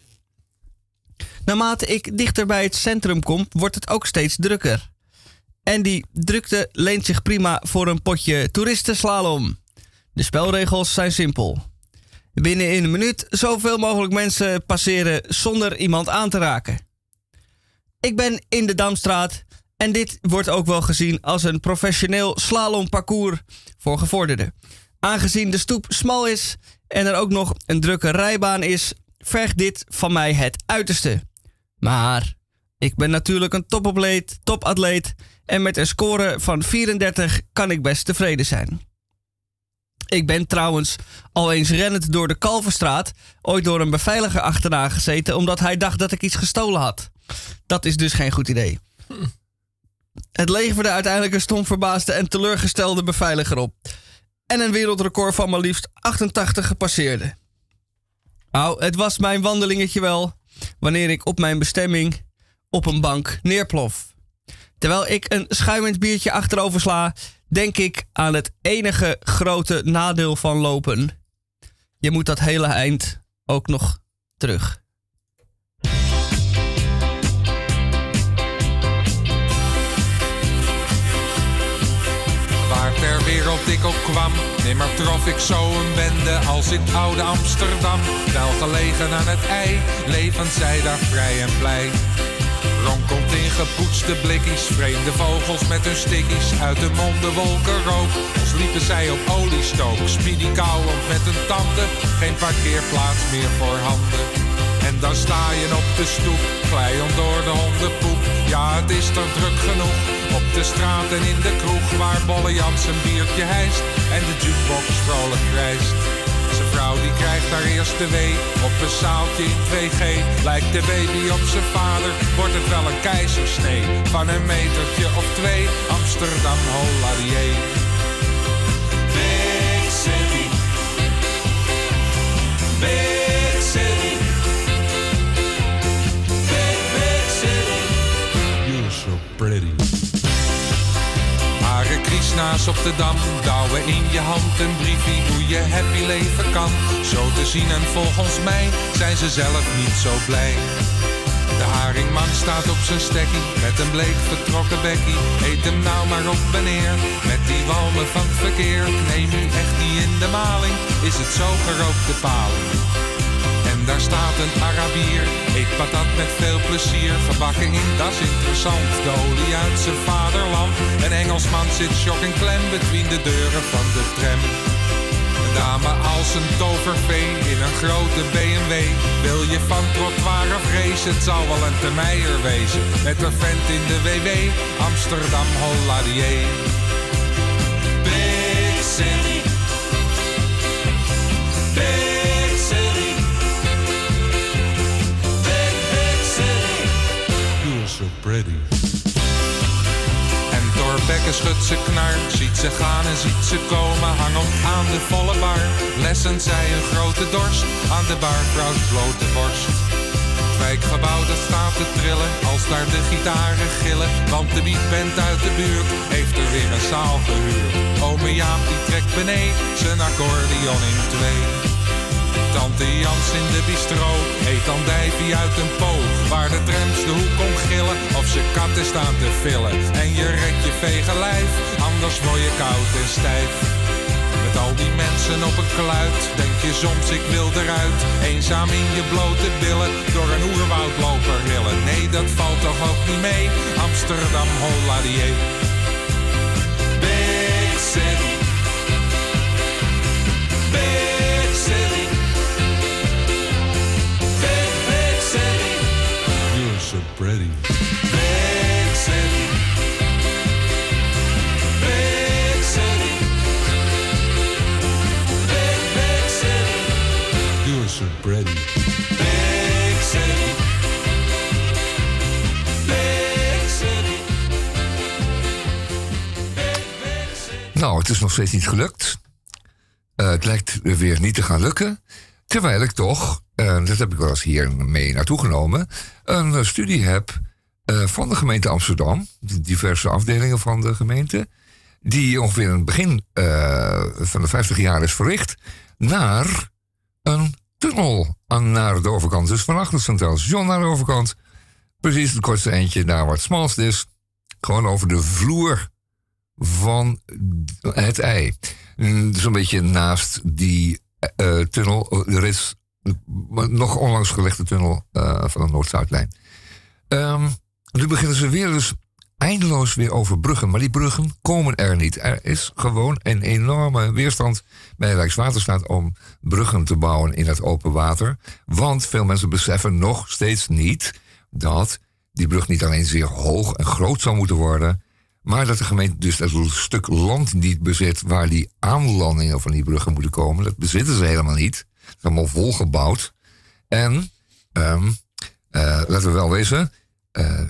Naarmate ik dichter bij het centrum kom, wordt het ook steeds drukker. En die drukte leent zich prima voor een potje toeristenslalom. De spelregels zijn simpel. Binnen in een minuut zoveel mogelijk mensen passeren zonder iemand aan te raken. Ik ben in de Damstraat en dit wordt ook wel gezien als een professioneel slalomparcours voor gevorderden. Aangezien de stoep smal is en er ook nog een drukke rijbaan is, vergt dit van mij het uiterste. Maar ik ben natuurlijk een topatleet, topatleet en met een score van 34 kan ik best tevreden zijn. Ik ben trouwens al eens rennend door de Kalverstraat ooit door een beveiliger achterna gezeten omdat hij dacht dat ik iets gestolen had. Dat is dus geen goed idee. Het leverde uiteindelijk een stom verbaasde en teleurgestelde beveiliger op. En een wereldrecord van maar liefst 88 gepasseerde. Nou, het was mijn wandelingetje wel wanneer ik op mijn bestemming op een bank neerplof. Terwijl ik een schuimend biertje achterover sla, denk ik aan het enige grote nadeel van lopen. Je moet dat hele eind ook nog terug. Waar ter wereld ik ook kwam, nimmer trof ik zo een bende als in oude Amsterdam. Wel gelegen aan het ei, levend zij daar vrij en blij. Ronkelt in gepoetste blikjes, vreemde vogels met hun stikkies. Uit de monden wolken rook, als liepen zij op oliestook. Speedy kauwend met hun tanden, geen parkeerplaats meer voor handen. En dan sta je op de stoep, glijend door de hondenpoep. Ja, het is toch druk genoeg, op de straat en in de kroeg. Waar Bolle Jans een biertje hijst en de jukebox vrolijk krijst. Vrouw die krijgt haar eerste wee op een zaaltje in 2G. Lijkt de baby op zijn vader, wordt het wel een keizersnee. Van een metertje of twee, Amsterdam, holladier. Big city. Big Krishna's op de dam, douwen in je hand een briefie hoe je happy leven kan. Zo te zien en volgens mij zijn ze zelf niet zo blij. De haringman staat op zijn stekkie, met een bleek vertrokken bekkie. Eet hem nou maar op en neer, met die walmen van het verkeer. Neem u echt niet in de maling, is het zo gerookte paling. En daar staat een Arabier, eet patat met veel plezier. Gebakken in, dat is interessant, de olie uit zijn vaderland. Een Engelsman zit shock en klem between de deuren van de tram. Een dame als een tovervee in een grote BMW. Wil je van trottoir of race, het zal wel een termeier wezen. Met een vent in de WW, Amsterdam Holladier. Big city. Pretty. En Thorbecke schudt ze knar, ziet ze gaan en ziet ze komen. Hangend aan de volle bar, lessen zij een grote dorst aan de barvrouws blote borst. Het wijkgebouw dat staat te trillen als daar de gitaren gillen. Want de beatband uit de buurt heeft er weer een zaal gehuurd. Ome Jaap die trekt beneden zijn accordeon in twee. Tante Jans in de bistro eet andijvie uit een po. Waar de trams de hoek om gillen of ze katten staan te villen. En je red je vege lijf, anders word je koud en stijf. Met al die mensen op een kluit, denk je soms ik wil eruit. Eenzaam in je blote billen, door een oerwoud lopen rillen. Nee, dat valt toch ook niet mee, Amsterdam Holladier. Big City. Nou, het is nog steeds niet gelukt. Eh, het lijkt weer niet te gaan lukken. Terwijl ik toch, eh, dat heb ik wel eens hier mee naartoe genomen, een studie heb eh, van de gemeente Amsterdam, de diverse afdelingen van de gemeente, die ongeveer in het begin van de 50 jaar is verricht, naar een tunnel aan, naar de overkant. Dus van achter het Centraal Station naar de overkant. Precies het kortste eindje, daar waar het smalst is. Gewoon over de vloer van het ei. Mm, Zo'n beetje naast die eh, tunnel. Er is nog onlangs gelegde tunnel eh, van de Noord-Zuidlijn. Ehm, nu beginnen ze weer dus eindeloos weer over bruggen. Maar die bruggen komen er niet. Er is gewoon een enorme weerstand bij Rijkswaterstaat om bruggen te bouwen in het open water. Want veel mensen beseffen nog steeds niet dat die brug niet alleen zeer hoog en groot zou moeten worden. Maar dat de gemeente dus dat stuk land niet bezit waar die aanlandingen van die bruggen moeten komen. Dat bezitten ze helemaal niet. Het is allemaal volgebouwd. En, um, laten we wel wezen, uh,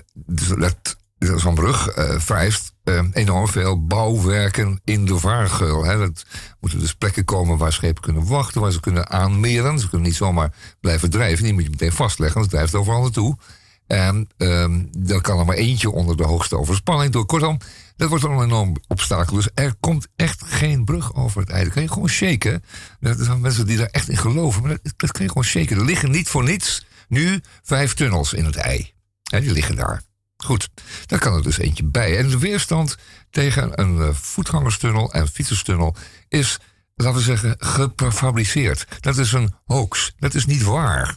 dat zo'n brug uh, vereist uh, enorm veel bouwwerken in de vaargeul. Hè. Dat moeten dus plekken komen waar schepen kunnen wachten, waar ze kunnen aanmeren. Ze kunnen niet zomaar blijven drijven. Die moet je meteen vastleggen, het drijft overal naartoe. En um, dan kan er maar eentje onder de hoogste overspanning door. Kortom, dat wordt een enorm obstakel. Dus er komt echt geen brug over het ei. Dat kan je gewoon shaken. Er zijn mensen die daar echt in geloven. Maar dat, dat kan je gewoon shaken. Er liggen niet voor niets nu vijf tunnels in het ei. Die liggen daar. Goed, daar kan er dus eentje bij. En de weerstand tegen een uh, voetgangerstunnel en fietserstunnel is, laten we zeggen, gefabriceerd. Dat is een hoax. Dat is niet waar.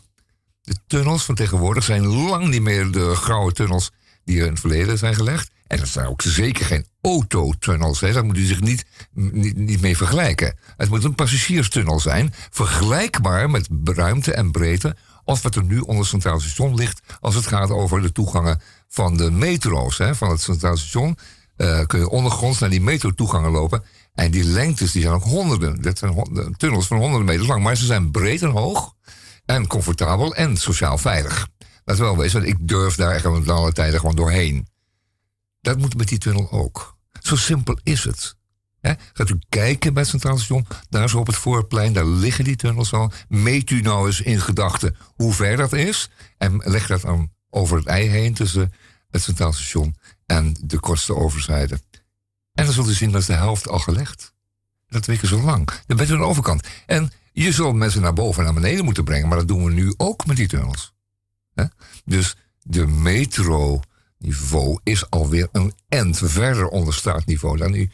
De tunnels van tegenwoordig zijn lang niet meer de grauwe tunnels die er in het verleden zijn gelegd. En dat zijn ook zeker geen autotunnels. Hè. Daar moet u zich niet, niet, niet mee vergelijken. Het moet een passagierstunnel zijn, vergelijkbaar met ruimte en breedte als wat er nu onder het Centraal Station ligt als het gaat over de toegangen van de metro's. Hè. Van het Centraal Station uh, kun je ondergronds naar die metro-toegangen lopen. En die lengtes die zijn ook honderden. Dat zijn tunnels van honderden meters lang. Maar ze zijn breed en hoog. En comfortabel en sociaal veilig. Dat wel wezen, want ik durf daar echt alle tijden gewoon doorheen. Dat moet met die tunnel ook. Zo simpel is het. Gaat u kijken bij het Centraal Station, daar zo op het voorplein, daar liggen die tunnels al. Meet u nou eens in gedachten hoe ver dat is. En leg dat dan over het ei heen tussen het Centraal Station en de kortste overzijde. En dan zult u zien dat is de helft al gelegd. Dat weken zo lang. Dan bent u aan de overkant. En je zult mensen naar boven en naar beneden moeten brengen, maar dat doen we nu ook met die tunnels. Dus de metro-niveau is alweer een end verder onder straatniveau dan u,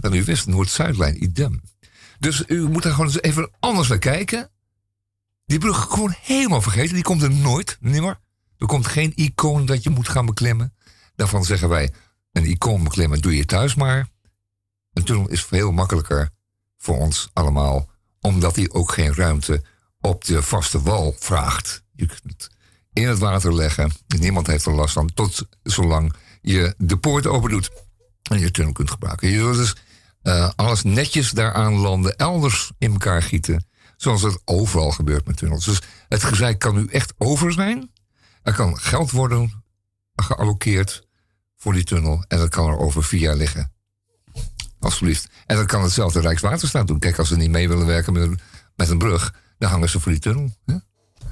dan u wist. Noord-Zuidlijn, idem. Dus u moet daar gewoon eens even anders naar kijken. Die brug gewoon helemaal vergeten. Die komt er nooit, nimmer. Er komt geen icoon dat je moet gaan beklimmen. Daarvan zeggen wij, een icoon beklimmen doe je thuis maar. Een tunnel is veel makkelijker voor ons allemaal omdat hij ook geen ruimte op de vaste wal vraagt. Je kunt in het water leggen. Niemand heeft er last van, tot zolang je de poort open doet en je tunnel kunt gebruiken. Je zult dus uh, alles netjes daaraan landen, elders in elkaar gieten, zoals het overal gebeurt met tunnels. Dus het gezeik kan nu echt over zijn. Er kan geld worden gealloceerd voor die tunnel en dat kan er over vier jaar liggen. Alsjeblieft. En dan kan hetzelfde Rijkswaterstaat doen. Kijk, als ze niet mee willen werken met een, met een brug, dan hangen ze voor die tunnel. Hè?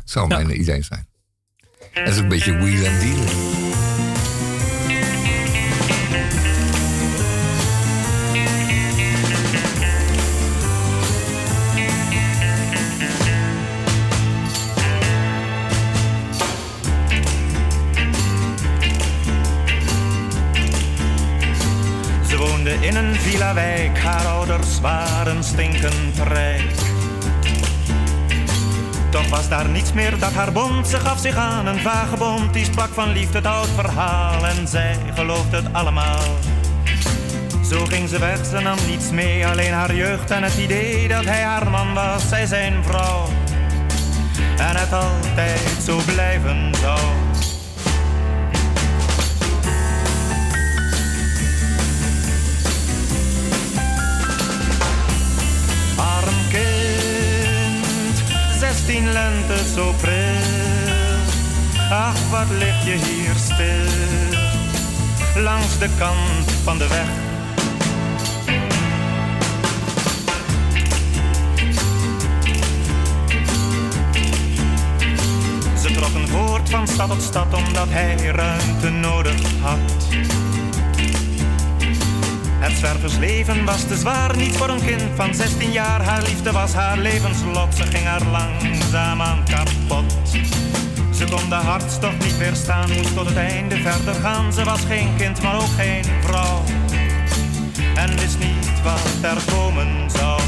Zou mijn idee zijn. Dat is een beetje wheel and deal. Haar ouders waren stinkend rijk. Toch was daar niets meer dat haar bond. Ze gaf zich aan een vagebond. Die sprak van liefde het oud verhaal. En zij geloofde het allemaal. Zo ging ze weg, ze nam niets mee. Alleen haar jeugd en het idee dat hij haar man was. Zij zijn vrouw. En het altijd zo blijven zou. Zestien lente zo pril. Ach, wat lig je hier stil, langs de kant van de weg. Ze trokken voort van stad tot stad omdat hij ruimte nodig had. Het zwerversleven was te zwaar, niet voor een kind van 16 jaar. Haar liefde was haar levenslot, ze ging haar langzaam aan kapot. Ze kon de hartstocht niet weerstaan, moest tot het einde verder gaan. Ze was geen kind, maar ook geen vrouw. En wist niet wat er komen zou.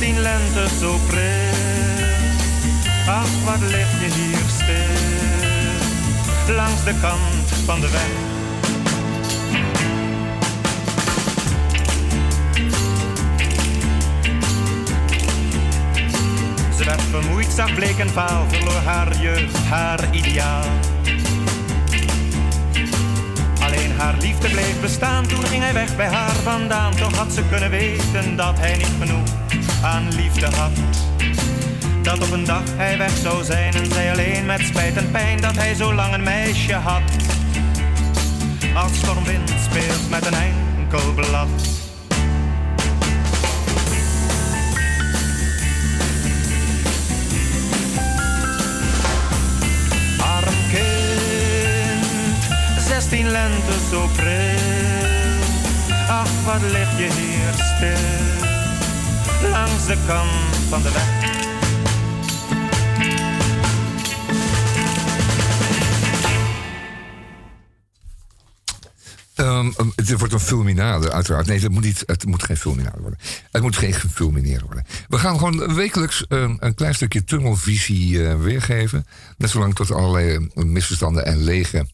Lente zo pril. Ach, wat lig je hier stil, langs de kant van de weg. Ze werd vermoeid, zag bleek en vaal, verloor haar jeugd, haar ideaal. Haar liefde bleef bestaan, toen ging hij weg bij haar vandaan. Toch had ze kunnen weten dat hij niet genoeg aan liefde had. Dat op een dag hij weg zou zijn en zij alleen met spijt en pijn dat hij zo lang een meisje had. Als stormwind speelt met een enkel blad. Lente zo. Ach, wat lig je hier stil, langs de kant van de weg. Ehm, um, het wordt een fulminade, uiteraard. Nee, het moet, niet, het moet geen fulminade worden. Het moet geen gefulmineerd worden. We gaan gewoon wekelijks um, een klein stukje tunnelvisie uh, weergeven. Net zolang tot allerlei misverstanden en lege,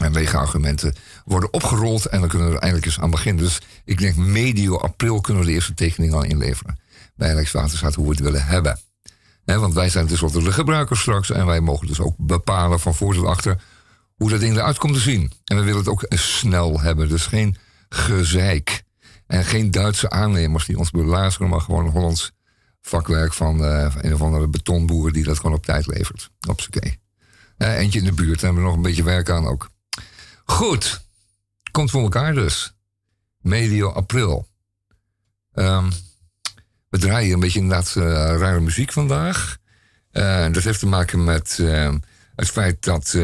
en lege argumenten worden opgerold. En dan kunnen we eindelijk eens aan beginnen. Dus ik denk medio april kunnen we de eerste tekening al inleveren. Bij Rijkswaterstaat hoe we het willen hebben. He, want wij zijn tenslotte de gebruikers straks. En wij mogen dus ook bepalen van voor tot achter hoe dat ding eruit komt te zien. En we willen het ook snel hebben. Dus geen gezeik. En geen Duitse aannemers die ons belazeren, maar gewoon Hollands vakwerk van uh, een of andere betonboer die dat gewoon op tijd levert. Op z'n uh, Eentje in de buurt, daar hebben we nog een beetje werk aan ook. Goed, komt voor elkaar dus. Medio april. Um, we draaien een beetje inderdaad uh, rare muziek vandaag. Uh, dat heeft te maken met uh, het feit dat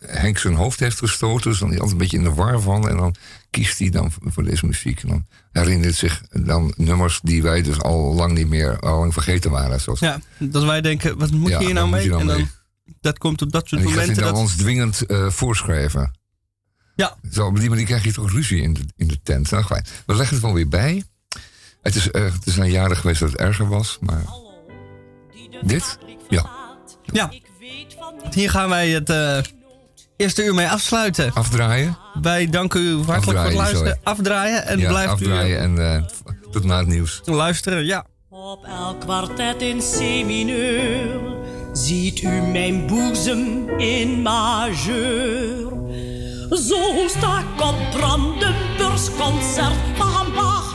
Henk zijn hoofd heeft gestoten. Dus dan is hij altijd een beetje in de war van. En dan kiest hij dan voor deze muziek. En dan herinnert zich dan nummers die wij dus al lang niet meer, al lang vergeten waren. Zoals... Ja, dat wij denken, wat moet Ja, je hier nou mee? je nou en dan, mee? dat komt op dat soort En momenten. dan Dat, ons dwingend eh, voorschrijven. Ja. Zo, op die manier krijg je toch ruzie in de, in de tent. Nou, fijn. We leggen het wel weer bij. Het is, eh, het is een jaren geweest dat het erger was, maar... Dit? Ja. ja. Hier gaan wij het eh, eerste uur mee afsluiten. Afdraaien? Wij danken u hartelijk voor het luisteren. sorry. Afdraaien en ja, blijft afdraaien en eh, tot na het nieuws. u luisteren. Ja. Op elk kwartet in C-mineur ziet u mijn boezem in majeur. Zo sta ik op Brandenburgsconcert van Bach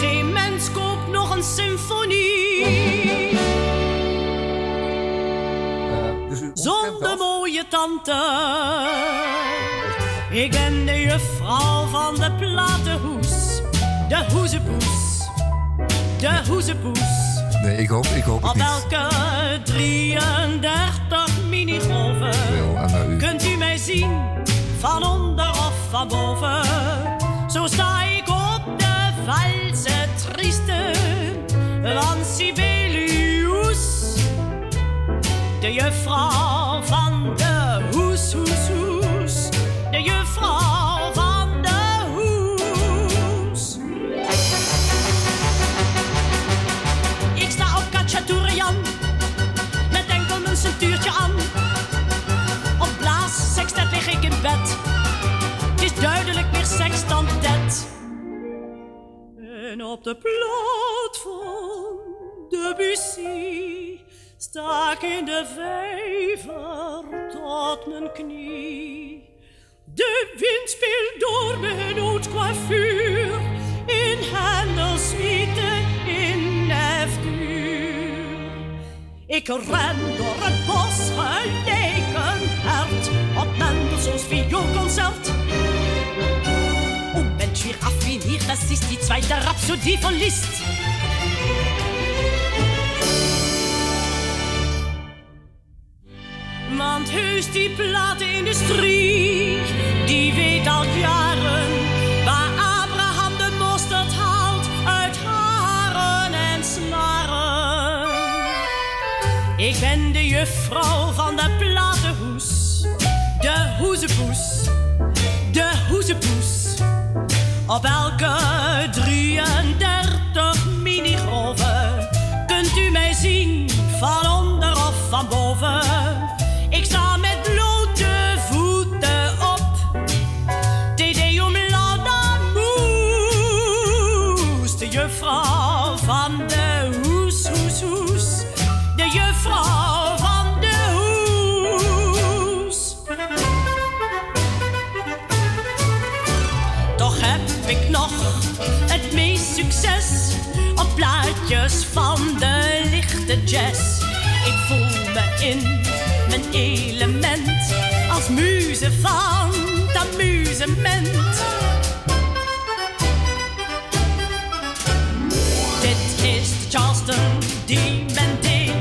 Geen mens koopt nog een symfonie. Zonder mooie tante. Ik ben de juffrouw van de platenhoes. De hoezepoes. De hoezepoes. Nee, ik hoop, ik hoop het Op niet. elke 33 minigolven Wel, aan naar u. kunt u mij zien, van onder of van boven. Zo sta ik op de valse trieste van Sibelius. Op de plaat van Debussy sta ik in de vijver tot mijn knie. De wind speelt door mijn haute coiffure in Hendelsuite in F-duur. Ik ren door het bos gelijk een hert op Mendelssohns vioolconcert. Mensch, wie raffiniert, das ist die zweite Rhapsodie von Liszt. Want heus die platenindustrie, die weet al jaren waar Abraham de mosterd haalt uit haren en snaren. Ik ben de juffrouw van de platenhoes, de hoezepoes, de hoezepoes. Op elke 33 minigroven kunt u mij zien van onder of van boven. Me in mijn element als muze van het amusement. Dit is de Charleston die men deed,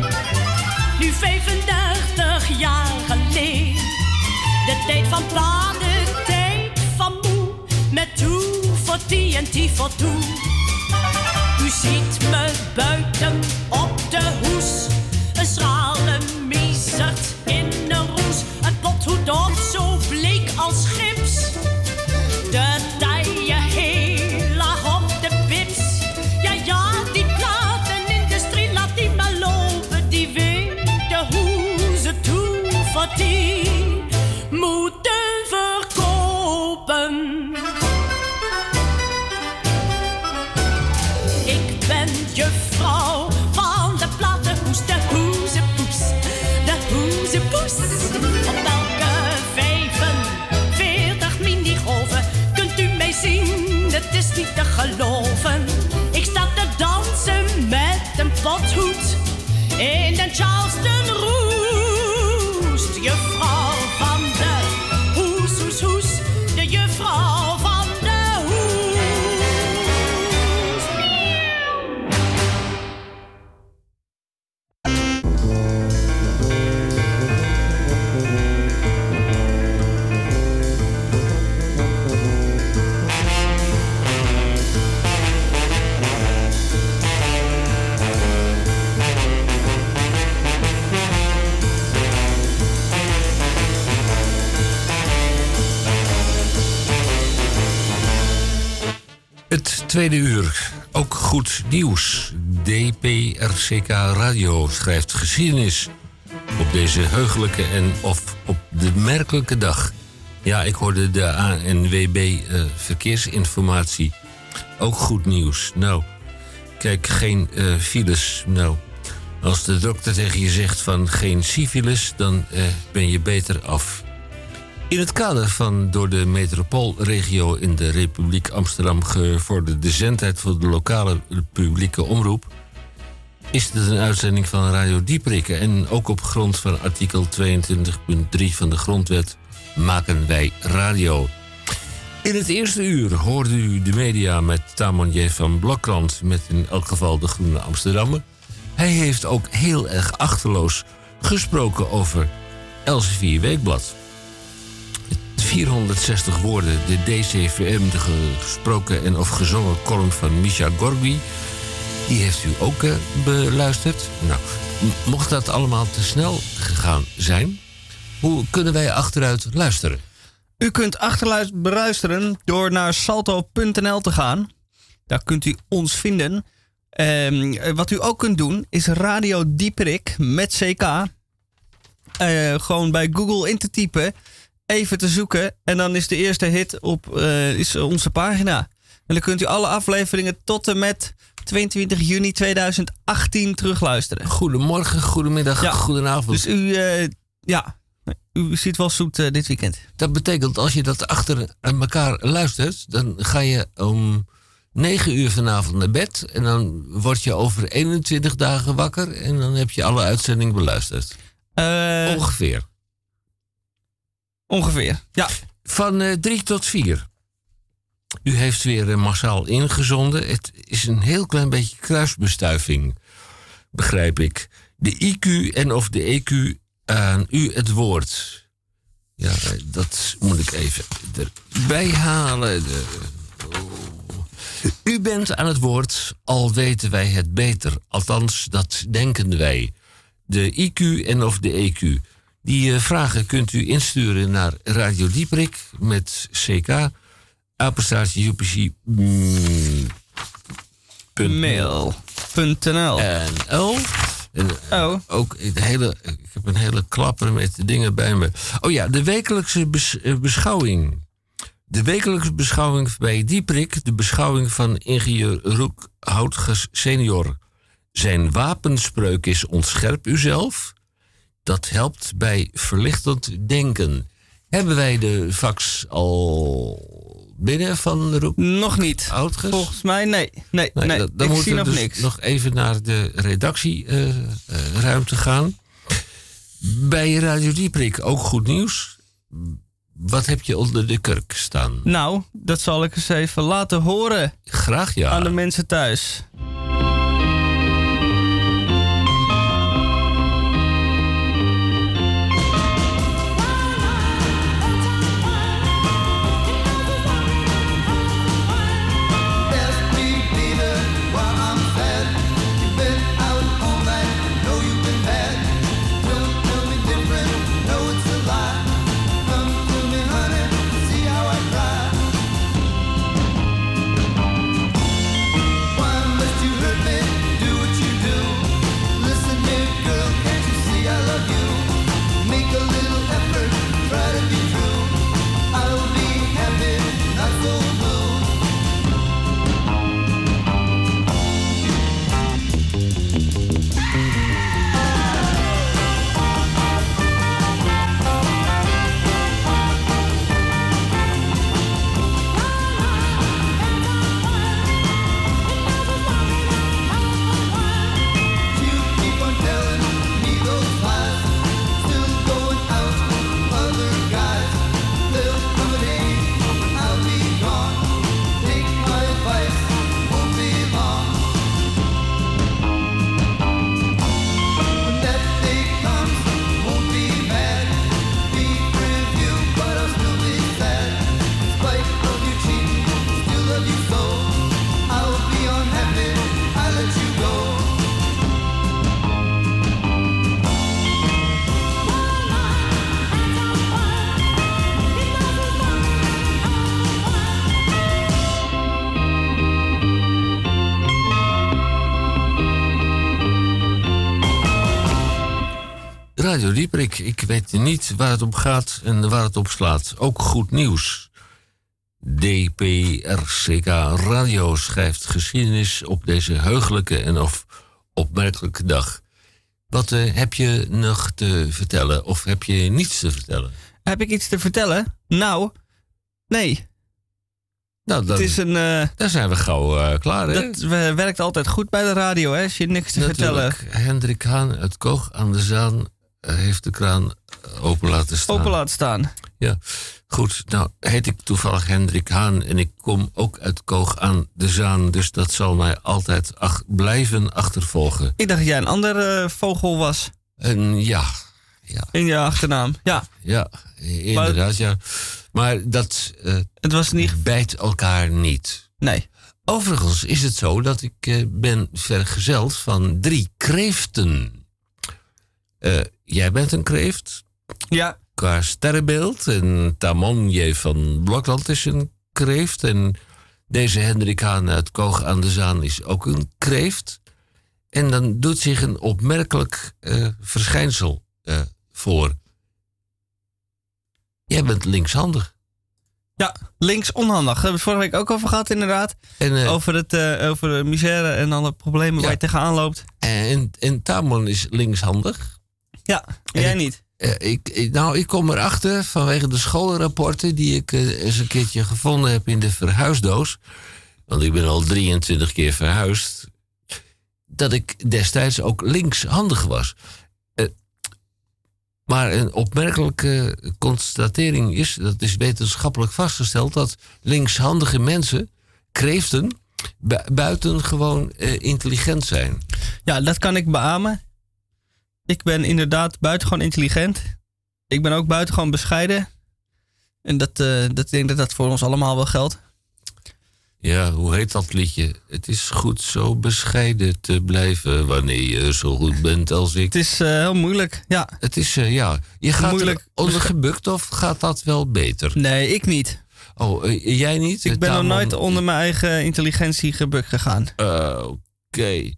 nu 35 jaar geleden. De tijd van platen, tijd van moe, met toe voor die en die voor toe. U ziet me buiten op de hoes, schrale miezert in een roes. Een pothoed op, zo bleek als gips. Ik sta te dansen met een pothoed in de Charleston tweede uur, ook goed nieuws. DPRCK Radio schrijft geschiedenis op deze heugelijke en of op de merkelijke dag. Ja, ik hoorde de ANWB eh, verkeersinformatie. Ook goed nieuws. Nou, kijk, geen eh, files. Nou, als de dokter tegen je zegt van geen syfilis, dan eh, ben je beter af. In het kader van door de metropoolregio in de Republiek Amsterdam gevorderde zendheid voor de lokale publieke omroep is dit een uitzending van Radio Dieprikken. En ook op grond van artikel 22.3 van de Grondwet maken wij radio. In het eerste uur hoorde u de media met Tamon van Blokkrand... met in elk geval de Groene Amsterdammer. Hij heeft ook heel erg achterloos gesproken over Elsevier Weekblad. 460 woorden, de DCVM, de gesproken en of gezongen column van Misha Gorgi. Die heeft u ook eh, beluisterd. Nou, mocht dat allemaal te snel gegaan zijn, hoe kunnen wij achteruit luisteren? U kunt achterluisteren beluisteren door naar salto.nl te gaan. Daar kunt u ons vinden. Ehm, eh, wat u ook kunt doen is Radio Dieperik met CK. Eh, gewoon bij Google in te typen, even te zoeken en dan is de eerste hit op eh, is onze pagina. En dan kunt u alle afleveringen tot en met 22 juni 2018 terugluisteren. Goedemorgen, goedemiddag, goedenavond. Dus u, eh, ja, U ziet wel zoet eh, dit weekend. Dat betekent als je dat achter elkaar luistert, dan ga je om 9 uur vanavond naar bed. En dan word je over 21 dagen wakker. En dan heb je alle uitzendingen beluisterd. Ongeveer. Ongeveer, ja. Van 3 tot 4. U heeft weer eh, massaal ingezonden. Het is een heel klein beetje kruisbestuiving, begrijp ik. De IQ en of de EQ aan u het woord. Ja, eh, dat moet ik even erbij halen. U bent aan het woord, al weten wij het beter. Althans, dat denken wij. De IQ en of de EQ. Die eh, vragen kunt u insturen naar Radio Dieprik met CK. Apenstaartje UPC. mm, punt Mail.nl. En L. En Oh. ook de hele, ik heb een hele klapper met dingen bij me. Oh ja, de wekelijkse bes- eh, beschouwing. De wekelijkse beschouwing bij Dieprik, de beschouwing van ingenieur Roek Houtges senior. Zijn wapenspreuk is ontscherp uzelf. Dat helpt bij verlichtend denken. Hebben wij de fax al binnen van Roek Nog niet. Volgens mij, nee. Nee, nee, dat- dan ik moeten zie we nog dus niks. nog even naar de redactieruimte gaan. Bij Radio Dieprik ook goed nieuws. Wat heb je onder de kurk staan? Nou, dat zal ik eens even laten horen Graag ja. aan de mensen thuis. Radio ik weet niet waar het om gaat en waar het op slaat. Ook goed nieuws. DPRCK Radio schrijft geschiedenis op deze heugelijke en of opmerkelijke dag. Wat eh, heb je nog te vertellen of heb je niets te vertellen? Heb ik iets te vertellen? Nou, nee. Nou, dan, Het is een... eh, daar zijn we gauw eh, klaar, hè? dat we- werkt altijd goed bij de radio, hè, als je niks te vertellen. Hendrik Haan uit Koog aan de Zaan heeft de kraan eh, open laten staan. open laat staan. Ja, goed. Nou, heet ik toevallig Hendrik Haan en ik kom ook uit Koog aan de Zaan. Dus dat zal mij altijd ach- blijven achtervolgen. Ik dacht dat jij een andere vogel was En ja, ja, in je achternaam. Ja, ja, inderdaad, ja. Maar dat eh, het was niet... bijt elkaar niet. Nee. Overigens is het zo dat ik eh, ben vergezeld van drie kreeften. Jij bent een kreeft Ja, qua sterrenbeeld. En Tamonje van Blokland is een kreeft. En deze Hendrik Haan uit Koog aan de Zaan is ook een kreeft. En dan doet zich een opmerkelijk eh, verschijnsel eh, voor. Jij bent linkshandig. ja, links onhandig. Daar hebben we het vorige week ook over gehad, inderdaad. En, eh, Over, het, over de misère en alle problemen waar je tegenaan loopt. en, en Tamon is linkshandig. Ja, En jij ik- niet. Eh, ik, ik- nou, ik kom erachter vanwege de schoolrapporten die ik eh, eens een keertje gevonden heb in de verhuisdoos. Want ik ben al 23 keer verhuisd. Dat ik destijds ook linkshandig was. Eh, maar een opmerkelijke constatering is, dat is wetenschappelijk vastgesteld, dat linkshandige mensen, kreeften, bu- buitengewoon intelligent zijn. Ja, dat kan ik beamen. Ik ben inderdaad buitengewoon intelligent. Ik ben ook buitengewoon bescheiden. En dat, eh, dat ik denk dat dat voor ons allemaal wel geldt. Ja, hoe heet dat liedje? Het is goed zo bescheiden te blijven wanneer je zo goed bent als ik. Het is eh, heel moeilijk, ja. Het is, eh, ja. Je gaat Moeilijk er onder gebukt of gaat dat wel beter? Nee, ik niet. Oh, jij niet? Ik ben nog nooit onder mijn eigen intelligentie gebukt gegaan. Oké.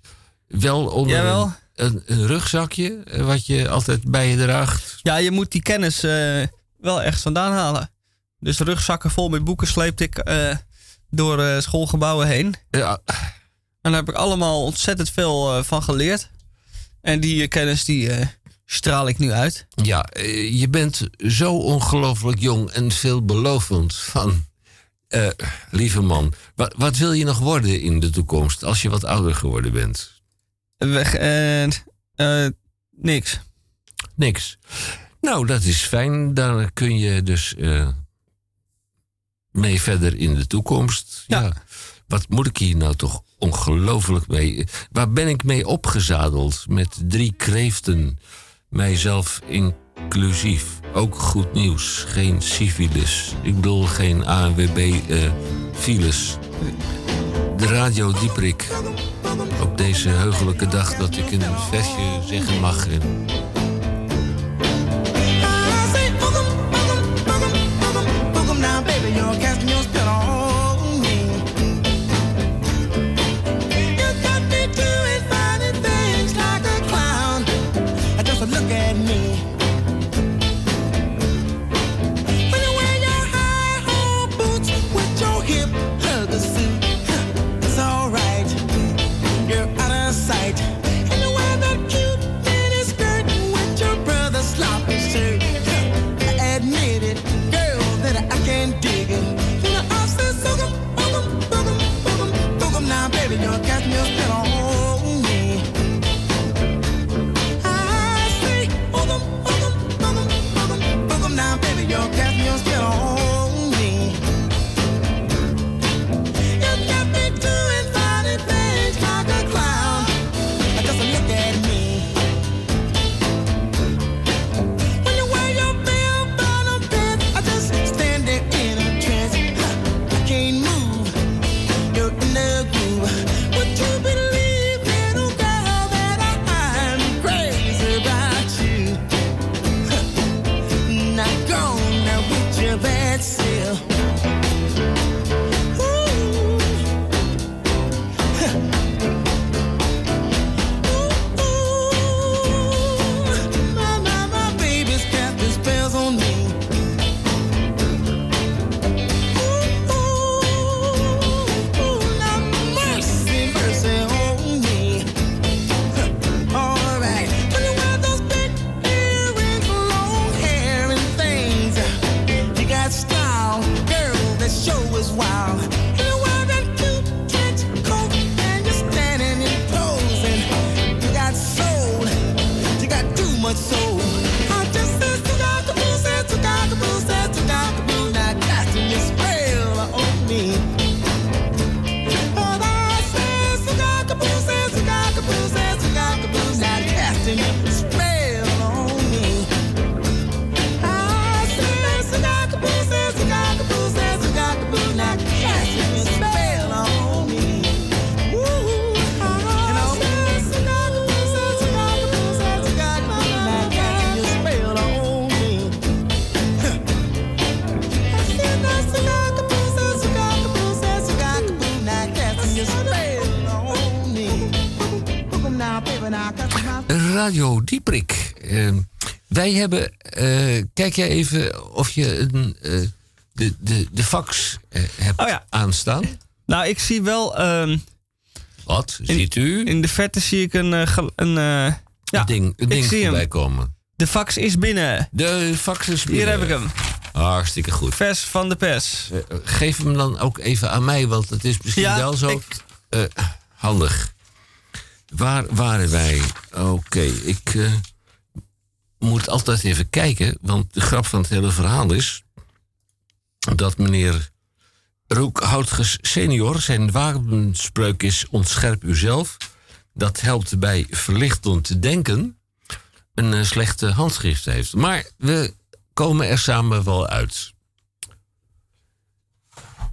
Wel onder Jawel. Een, een, rugzakje, eh, wat je altijd bij je draagt. Ja, je moet die kennis eh, wel echt vandaan halen. Dus rugzakken vol met boeken sleepte ik eh, door schoolgebouwen heen. Ja. En daar heb ik allemaal ontzettend veel van geleerd. En die kennis die straal ik nu uit. Ja, je bent zo ongelooflijk jong en veelbelovend van. lieve man, wat, wat wil je nog worden in de toekomst als je wat ouder geworden bent? Weg, eh, eh, niks. Niks. Nou, dat is fijn. Dan kun je dus eh, mee verder in de toekomst. Ja. Wat moet ik hier nou toch ongelooflijk mee? Waar ben ik mee opgezadeld? Met drie kreeften. Mijzelf inclusief. Ook goed nieuws. Geen syfilis. Ik bedoel geen ANWB-files. de radio Dieprik. Op deze heugelijke dag dat ik een versje zeggen mag. En hebben. eh, kijk jij even of je een, eh, de, de, de fax eh, hebt Oh aanstaan. Nou, ik zie wel... ehm, Wat? Ziet u? In de verte zie ik een... een ja, ding, een ik ding zie hem. voorbij komen. De fax is binnen. De fax is Hier binnen. heb ik hem. Hartstikke goed. Vers van de pers. Geef hem dan ook even aan mij, want het is misschien Ja, wel zo ik- handig. Waar waren wij? Oké, ik moet altijd even kijken, want de grap van het hele verhaal is dat meneer Roekhoutges senior, zijn wapenspreuk is ontscherp uzelf. Dat helpt bij verlichtend te denken een eh, slechte handschrift heeft. Maar we komen er samen wel uit.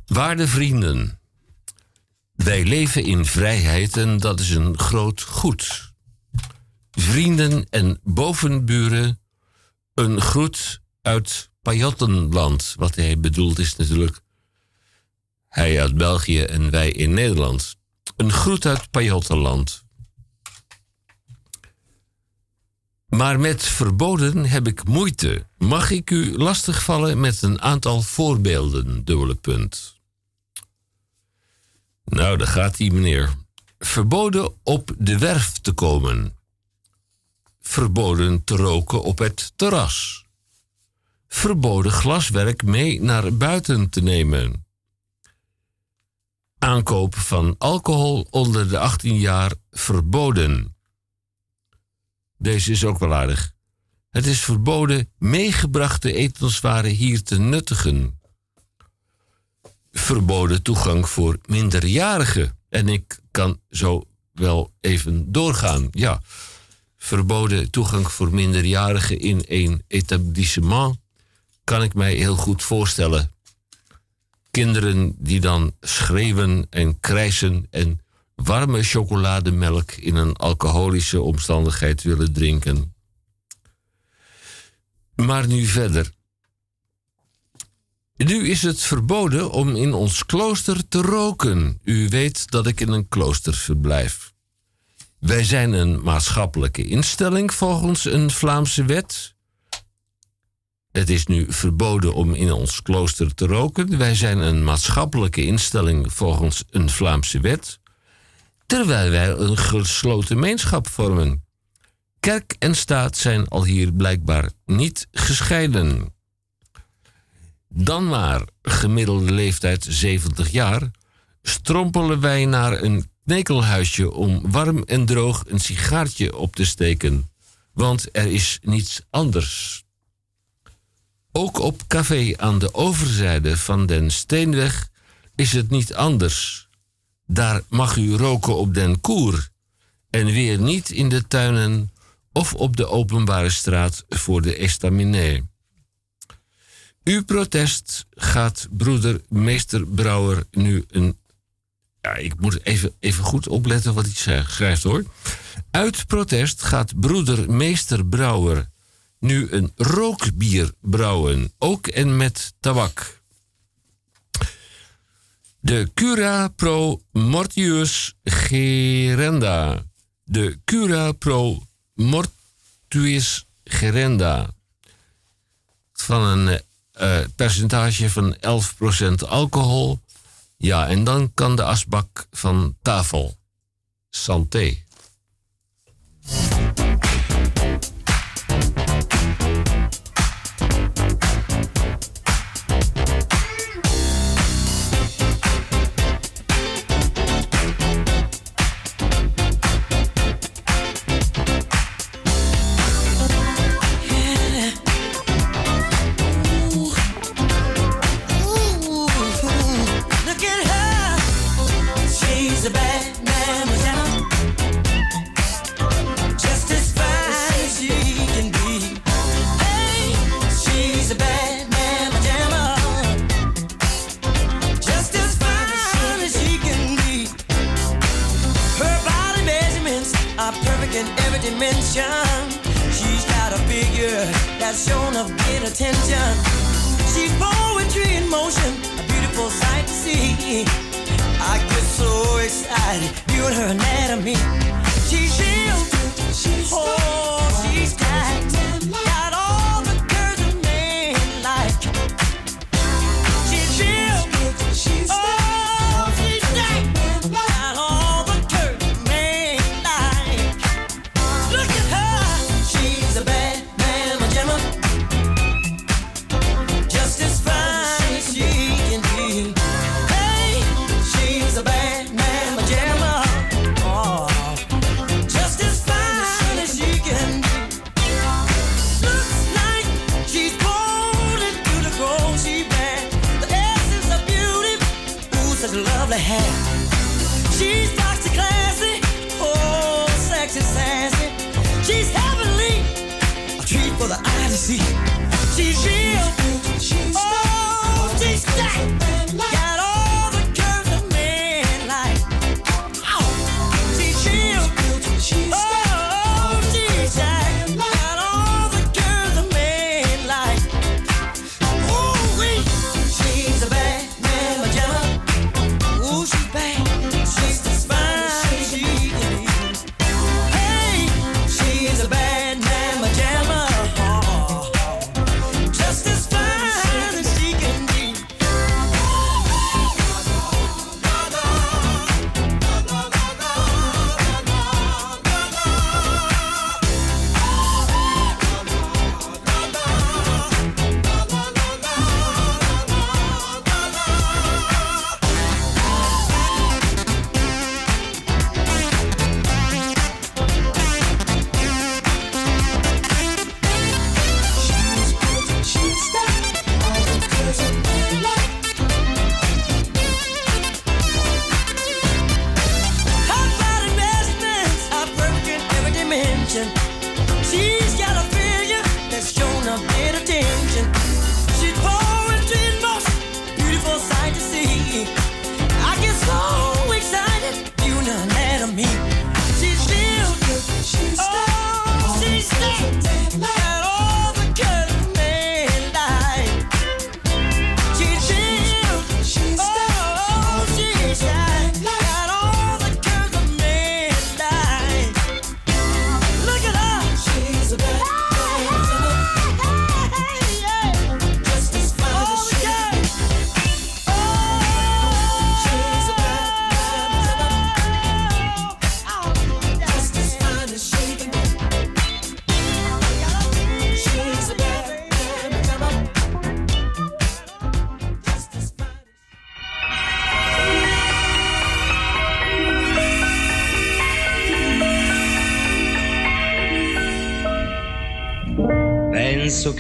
Waarde vrienden, wij leven in vrijheid en dat is een groot goed. Vrienden en bovenburen, een groet uit Pajottenland. Wat hij bedoelt is natuurlijk hij uit België en wij in Nederland. Een groet uit Pajottenland. Maar met verboden heb ik moeite. Mag ik u lastigvallen met een aantal voorbeelden, dubbele punt. Nou, daar gaat hij, meneer. Verboden op de werf te komen. Verboden te roken op het terras. Verboden glaswerk mee naar buiten te nemen. Aankoop van alcohol onder de 18 jaar verboden. Deze is ook wel aardig. Het is verboden meegebrachte etenswaren hier te nuttigen. Verboden toegang voor minderjarigen. En ik kan zo wel even doorgaan. Ja, verboden toegang voor minderjarigen in een etablissement kan ik mij heel goed voorstellen. Kinderen die dan schreeuwen en krijsen en warme chocolademelk in een alcoholische omstandigheid willen drinken. Maar nu verder. Nu is het verboden om in ons klooster te roken. U weet dat ik in een klooster verblijf. Wij zijn een maatschappelijke instelling volgens een Vlaamse wet. Het is nu verboden om in ons klooster te roken. Wij zijn een maatschappelijke instelling volgens een Vlaamse wet terwijl wij een gesloten gemeenschap vormen. Kerk en staat zijn al hier blijkbaar niet gescheiden. Dan maar, gemiddelde leeftijd 70 jaar, strompelen wij naar een om warm en droog een sigaartje op te steken, want er is niets anders. Ook op café aan de overzijde van den Steenweg is het niet anders. Daar mag u roken op den koer en weer niet in de tuinen of op de openbare straat voor de estaminet. Uw protest gaat broeder meester Brouwer nu een... Ja, ik moet even, even goed opletten wat hij schrijft hoor. Uit protest gaat broeder meester Brouwer nu een rookbier brouwen, ook en met tabak. De Cura Pro Mortius Gerenda. De Cura Pro Mortuis Gerenda. Van een eh, percentage van 11% alcohol. Ja, en dan kan de asbak van tafel. Santé.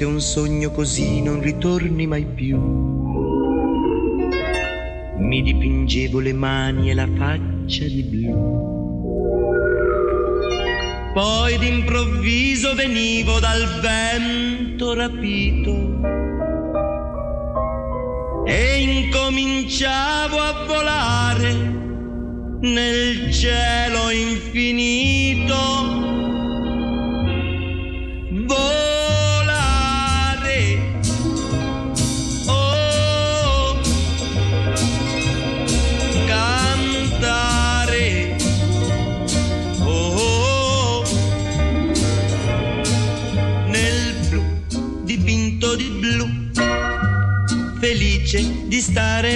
Che un sogno così non ritorni mai più. Mi dipingevo le mani e la faccia di blu. Poi d'improvviso venivo dal vento rapito e incominciavo a volare nel cielo infinito.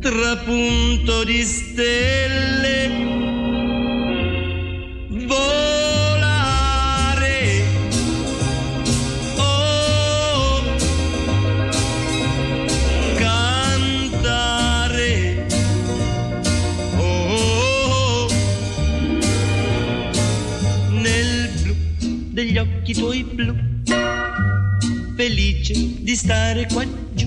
trapunto di stelle. Volare. Oh, cantare. Oh, nel blu degli occhi tuoi blu, felice di stare qua giù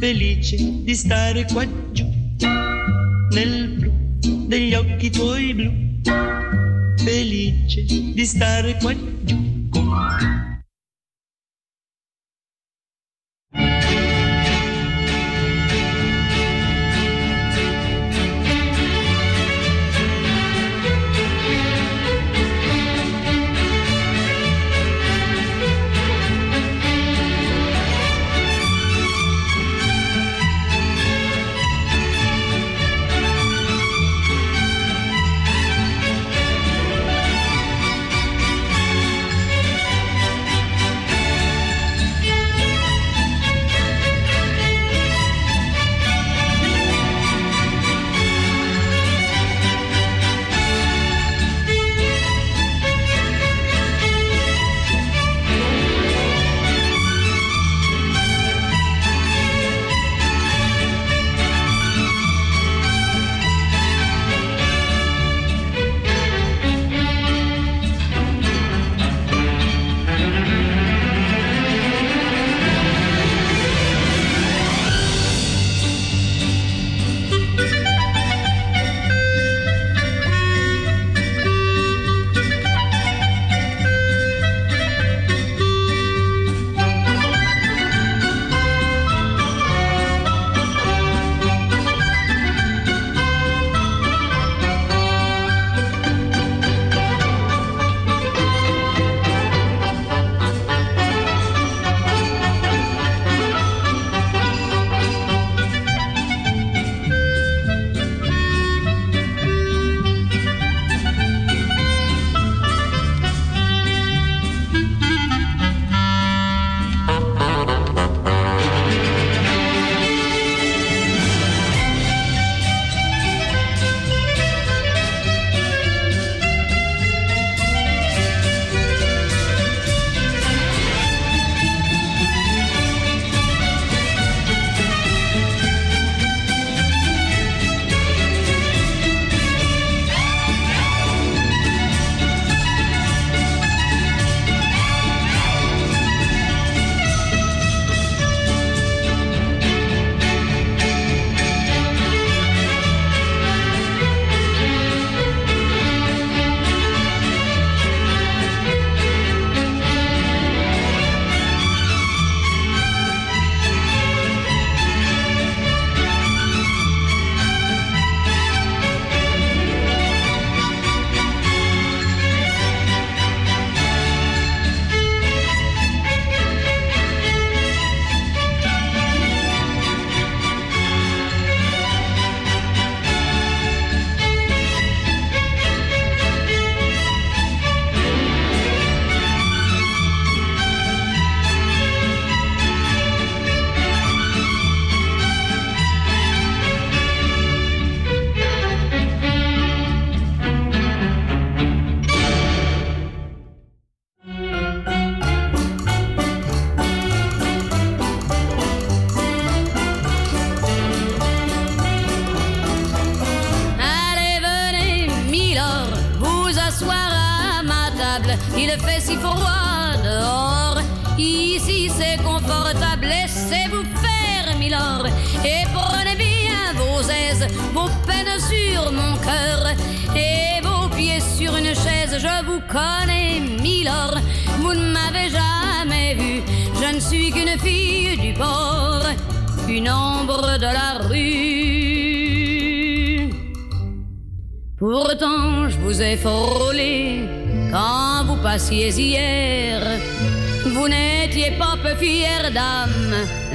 felice di stare qua giù, nel blu degli occhi tuoi blu, felice di stare qua giù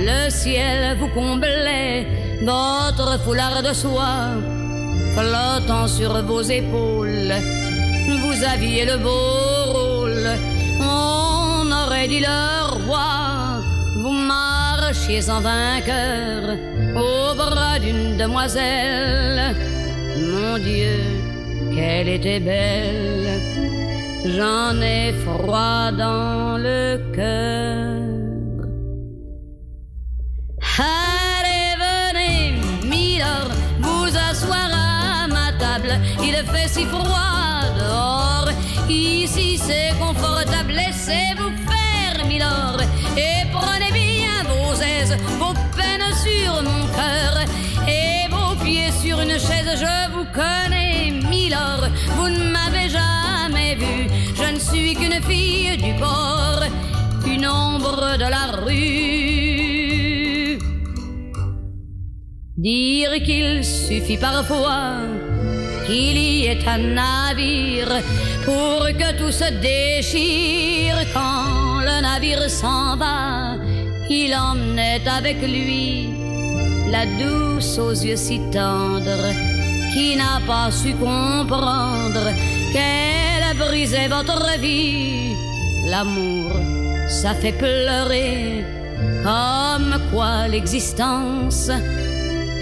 le ciel vous comblait, votre foulard de soie flottant sur vos épaules. Vous aviez le beau rôle, on aurait dit le roi. Vous marchiez en vainqueur au bras d'une demoiselle. Mon Dieu, qu'elle était belle. J'en ai froid dans le cœur. Qu'il suffit parfois qu'il y ait un navire pour que tout se déchire quand le navire s'en va. Il emmenait avec lui la douce aux yeux si tendres qui n'a pas su comprendre qu'elle brisait votre vie. L'amour, ça fait pleurer comme quoi l'existence,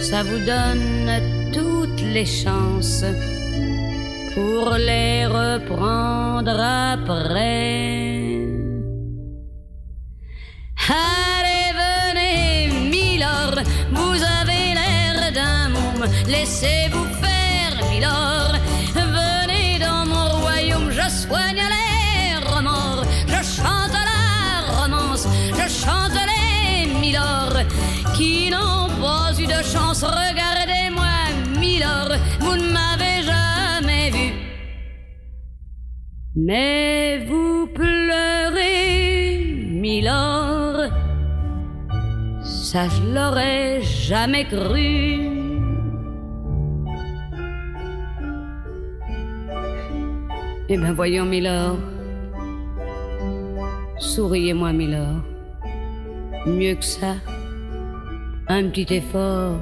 ça vous donne toutes les chances pour les reprendre après. Allez, venez, Milord, vous avez l'air d'un môme, laissez-vous faire, Milord. Venez dans mon royaume, je soigne les remords, je chante la romance, je chante les Milord qui n'ont de chance. Regardez-moi, Milord, vous ne m'avez jamais vu. Mais vous pleurez, Milord, ça je l'aurais jamais cru. Eh ben voyons, Milord, souriez-moi, Milord. Mieux que ça, un petit effort.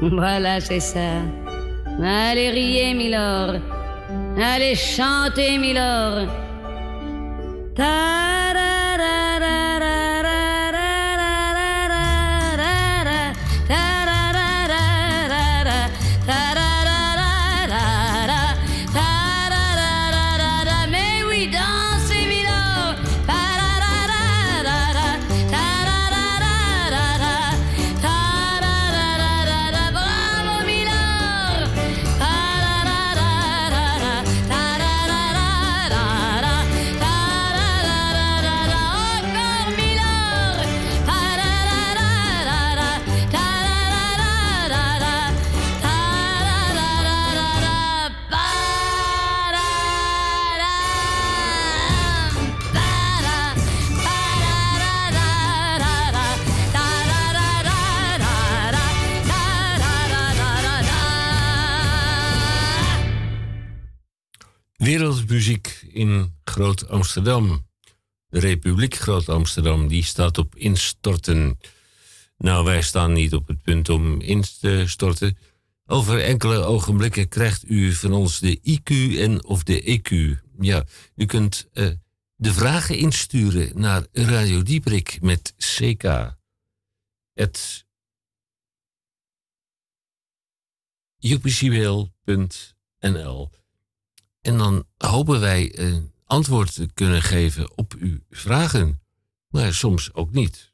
Voilà, c'est ça. Allez, riez, Milord. Allez, chantez, Milord. Mais in Groot Amsterdam. De Republiek Groot Amsterdam, die staat op instorten. Nou, wij staan niet op het punt om in te storten. Over enkele ogenblikken krijgt u van ons de IQ en of de EQ. Ja, u kunt eh, de vragen insturen naar Radio Dieprik met CK. Het En dan hopen wij een antwoord te kunnen geven op uw vragen. Maar soms ook niet.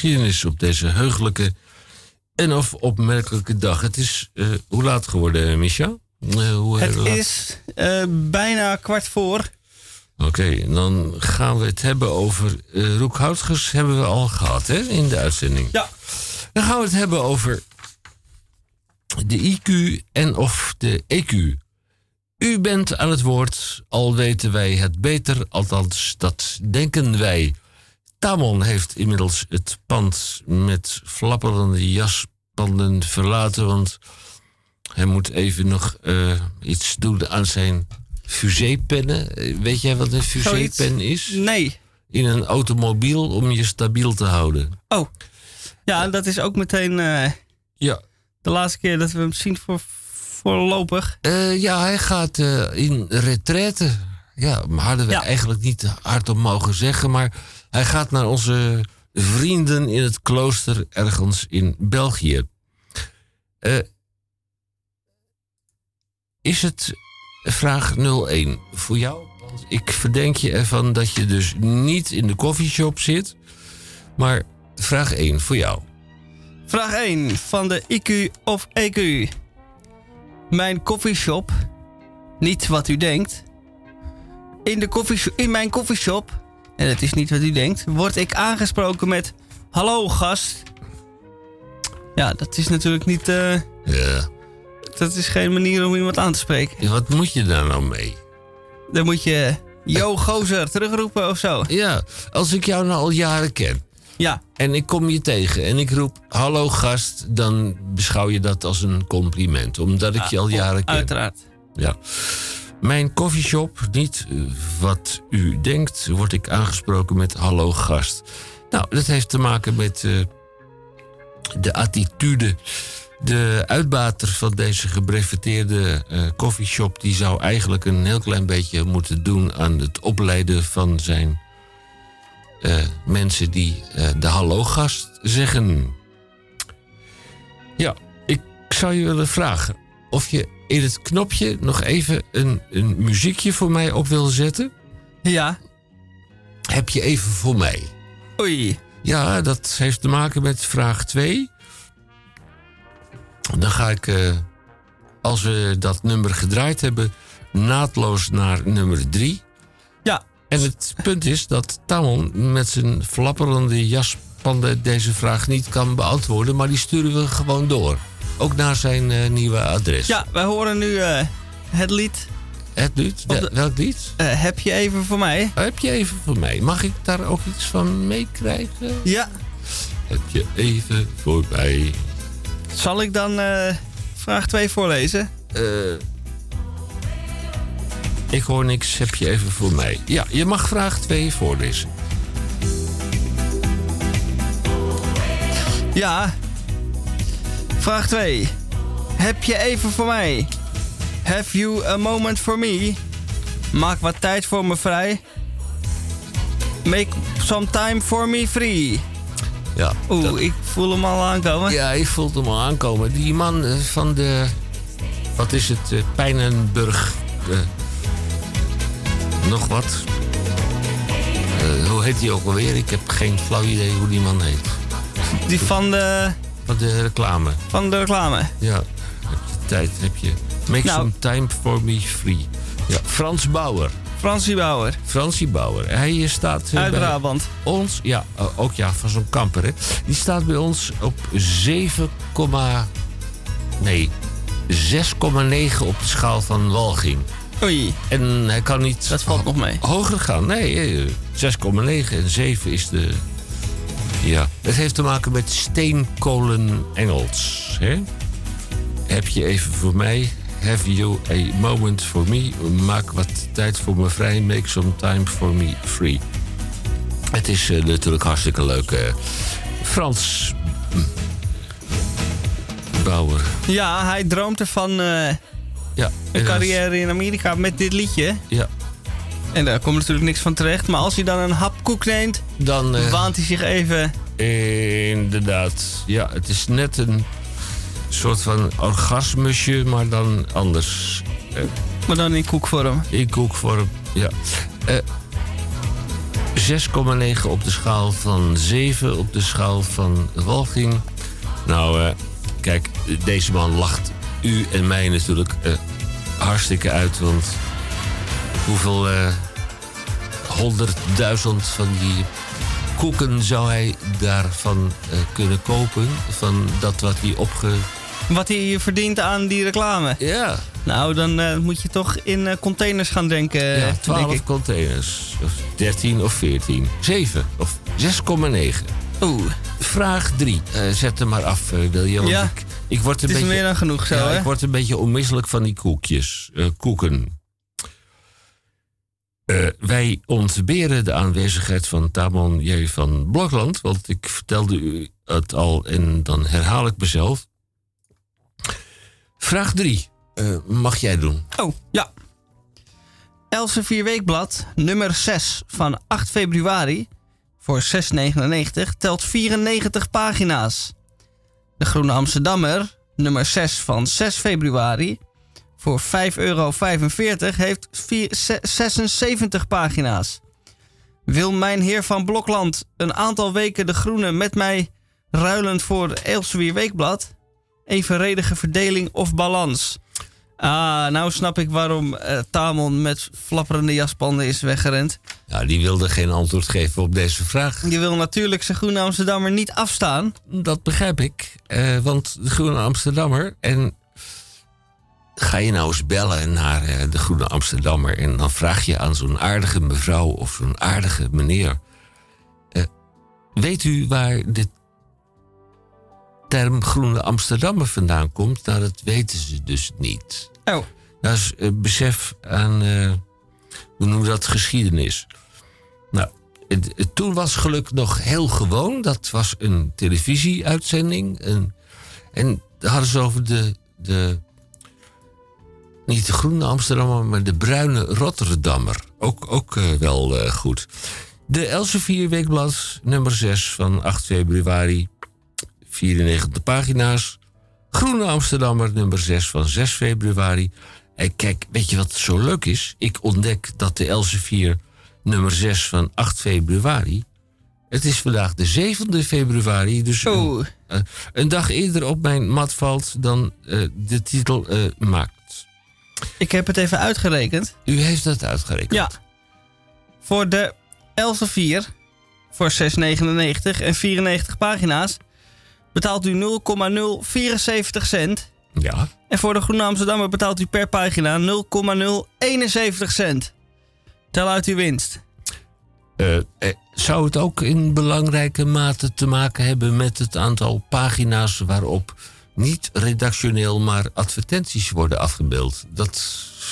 Geschiedenis op deze heugelijke en of opmerkelijke dag. Het is eh, hoe laat geworden, Micha? Eh, hoe Het laat? is eh, bijna kwart voor. Oké, dan gaan we het hebben over eh roekhoutgers hebben we al gehad hè, in de uitzending. Ja. Dan gaan we het hebben over de IQ en of de EQ. U bent aan het woord, al weten wij het beter, althans dat denken wij. Tamon heeft inmiddels het pand met flapperende jaspanden verlaten, want hij moet even nog eh, iets doen aan zijn fusépennen. Eh, Weet jij wat een fusépen is? Nee. In een automobiel om je stabiel te houden. Oh. Ja, en dat is ook meteen eh, Ja. de laatste keer dat we hem zien voor, voorlopig. Ja, hij gaat in retraite. Ja, maar hadden we eigenlijk niet hardop mogen zeggen. Maar hij gaat naar onze vrienden in het klooster ergens in België. Eh, is het vraag 01 voor jou? Want ik verdenk je ervan dat je dus niet in de koffieshop zit. Maar vraag 1 voor jou. Vraag 1 van de IQ of EQ. Mijn koffieshop, niet wat u denkt. In, de koffiesho- in mijn koffieshop, en het is niet wat u denkt, word ik aangesproken met... Hallo gast. Ja, dat is natuurlijk niet... eh, Ja. Dat is geen manier om iemand aan te spreken. Wat moet je daar nou mee? Dan moet je... Yo, gozer, terugroepen of zo. Ja, als ik jou nou al jaren ken. Ja. En ik kom je tegen en ik roep hallo gast, dan beschouw je dat als een compliment. Omdat ik je al jaren ken. Uiteraard. Ja. Mijn koffieshop, niet wat u denkt, word ik aangesproken met hallo gast. Nou, dat heeft te maken met eh, de attitude. De uitbater van deze gebreveteerde eh koffieshop... die zou eigenlijk een heel klein beetje moeten doen... aan het opleiden van zijn eh, mensen die de hallo gast zeggen. Ja, ik zou je willen vragen of je in het knopje nog even een, een muziekje voor mij op wil zetten. Ja. Heb je even voor mij? Oei. Ja, dat heeft te maken met vraag 2. Dan ga ik, eh, als we dat nummer gedraaid hebben, naadloos naar nummer 3. Ja. En het punt is dat Tamon met zijn flapperende jaspanden deze vraag niet kan beantwoorden, maar die sturen we gewoon door. Ook naar zijn eh, nieuwe adres. Ja, wij horen nu eh, het lied. Het lied? De- Welk lied? Eh, heb je even voor mij? Heb je even voor mij? Mag ik daar ook iets van meekrijgen? Ja. Heb je even voor mij? Zal ik dan vraag 2 voorlezen? Ik hoor niks. Heb je even voor mij? Ja, je mag vraag 2 voorlezen. Ja. Vraag 2. Heb je even voor mij? Have you a moment for me? Maak wat tijd voor me vrij. Make some time for me free. Ja. Oeh, ik voel hem al aankomen. Ja, je voelt hem al aankomen. Die man eh, van de... Wat is het? eh, Pijnenburg. eh, nog wat? Hoe heet die ook alweer? Ik heb geen flauw idee hoe die man heet. Die van de... Van de reclame. Van de reclame. Ja. Heb je tijd? Heb je... Make Nou. some time for me free. Ja, Frans Bauer. Fransie Bauer. Fransie Bauer. Hij eh, staat eh, Uit bij Brabant. ons, ja, eh, ook ja, van zo'n kamper, hè. Die staat bij ons op 7, nee, 6,9 op de schaal van walging. Oei. En hij kan niet... Dat valt nog mee. Hoger gaan, nee, eh, 6,9 en 7 is de... Ja, het heeft te maken met steenkolen Engels, hè. Heb je even voor mij... Have you a moment for me? Maak wat tijd voor me vrij. Make some time for me free. Het is eh, natuurlijk hartstikke leuk. eh. Frans Bauer. Ja, hij droomt ervan eh, Ja, een carrière in Amerika met dit liedje. Ja. En daar komt natuurlijk niks van terecht. Maar als hij dan een hap koek neemt, Dan, eh, waant hij zich even... Inderdaad. Ja, het is net een soort van orgasmusje, maar dan anders. Maar dan in koekvorm. in koekvorm, ja. Eh, 6,9 op de schaal van 7 op de schaal van walging. Nou, eh, kijk, deze man lacht u en mij natuurlijk hartstikke uit. Want hoeveel eh, honderdduizend van die koeken zou hij daarvan eh, kunnen kopen? Van dat wat hij opge... Wat hij verdient aan die reclame. Ja. Nou, dan eh, moet je toch in containers gaan denken. Ja, denk 12 ik. containers. Of 13 of 14. 7 of 6,9. Oeh. Vraag 3. zet hem maar af, William. want Ja, Ik, ik word een het is beetje, meer dan genoeg zo, ja, hè? Ik word een beetje onmisselijk van die koekjes. koeken. Eh, wij ontberen de aanwezigheid van Tamon J. van Blokland. Want ik vertelde u het al en dan herhaal ik mezelf. Vraag 3. mag jij doen? Oh, ja. Elsevier Weekblad, nummer 6 van 8 februari voor 6,99 telt 94 pagina's. De Groene Amsterdammer, nummer 6 van 6 februari voor 5,45 euro heeft vier- ze- 76 pagina's. Wil mijn heer van Blokland een aantal weken de Groene met mij ruilen voor Elsevier Weekblad? Evenredige verdeling of balans? Ah, nou snap ik waarom eh, Tamon met flapperende jaspanden is weggerend. Ja, die wilde geen antwoord geven op deze vraag. Je wil natuurlijk zijn Groene Amsterdammer niet afstaan. Dat begrijp ik. eh, want de Groene Amsterdammer. En ga je nou eens bellen naar eh, de Groene Amsterdammer. En dan vraag je aan zo'n aardige mevrouw of zo'n aardige meneer. eh, weet u waar de term Groene Amsterdammer vandaan komt? Nou, dat weten ze dus niet. Oh. Dat is eh, besef aan, hoe noemen we dat, geschiedenis. Nou, het- het- toen was geluk nog heel gewoon. Dat was een televisieuitzending. En, en daar hadden ze over de, de... Niet de groene Amsterdammer, maar de bruine Rotterdammer. Ook, ook eh, wel eh, goed. De Elsevier Weekblad, nummer 6 van 8 februari. 94 pagina's. Groene Amsterdammer, nummer 6 van 6 februari. En kijk, weet je wat zo leuk is? Ik ontdek dat de Elsevier nummer 6 van 8 februari. Het is vandaag de 7e februari, dus een, eh, een dag eerder op mijn mat valt dan de titel eh, maakt. Ik heb het even uitgerekend. U heeft dat uitgerekend? Ja. Voor de Elsevier voor 6,99 en 94 pagina's betaalt u 0,074 cent. Ja. En voor de Groene Amsterdammer betaalt u per pagina 0,071 cent. Tel uit uw winst. Eh, eh, zou het ook in belangrijke mate te maken hebben met het aantal pagina's waarop niet redactioneel, maar advertenties worden afgebeeld? Dat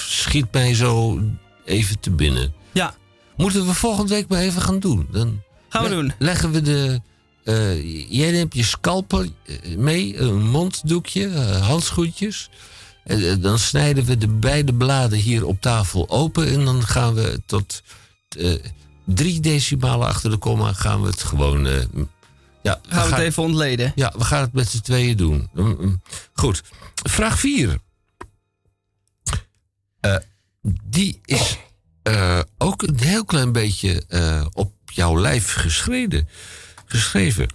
schiet mij zo even te binnen. Ja. Moeten we volgende week maar even gaan doen. Dan Gaan we le- doen. Leggen we de. eh, jij neemt je scalpel eh, mee, een monddoekje, eh, handschoentjes. En, dan snijden we de beide bladen hier op tafel open. En dan gaan we tot drie decimalen achter de komma gaan we het gewoon. Eh, ja, Gaan we het even ontleden? Ja, we gaan het met z'n tweeën doen. Mm, mm. Goed. Vraag 4. die is eh, ook een heel klein beetje eh, op jouw lijf geschreven. geschreven.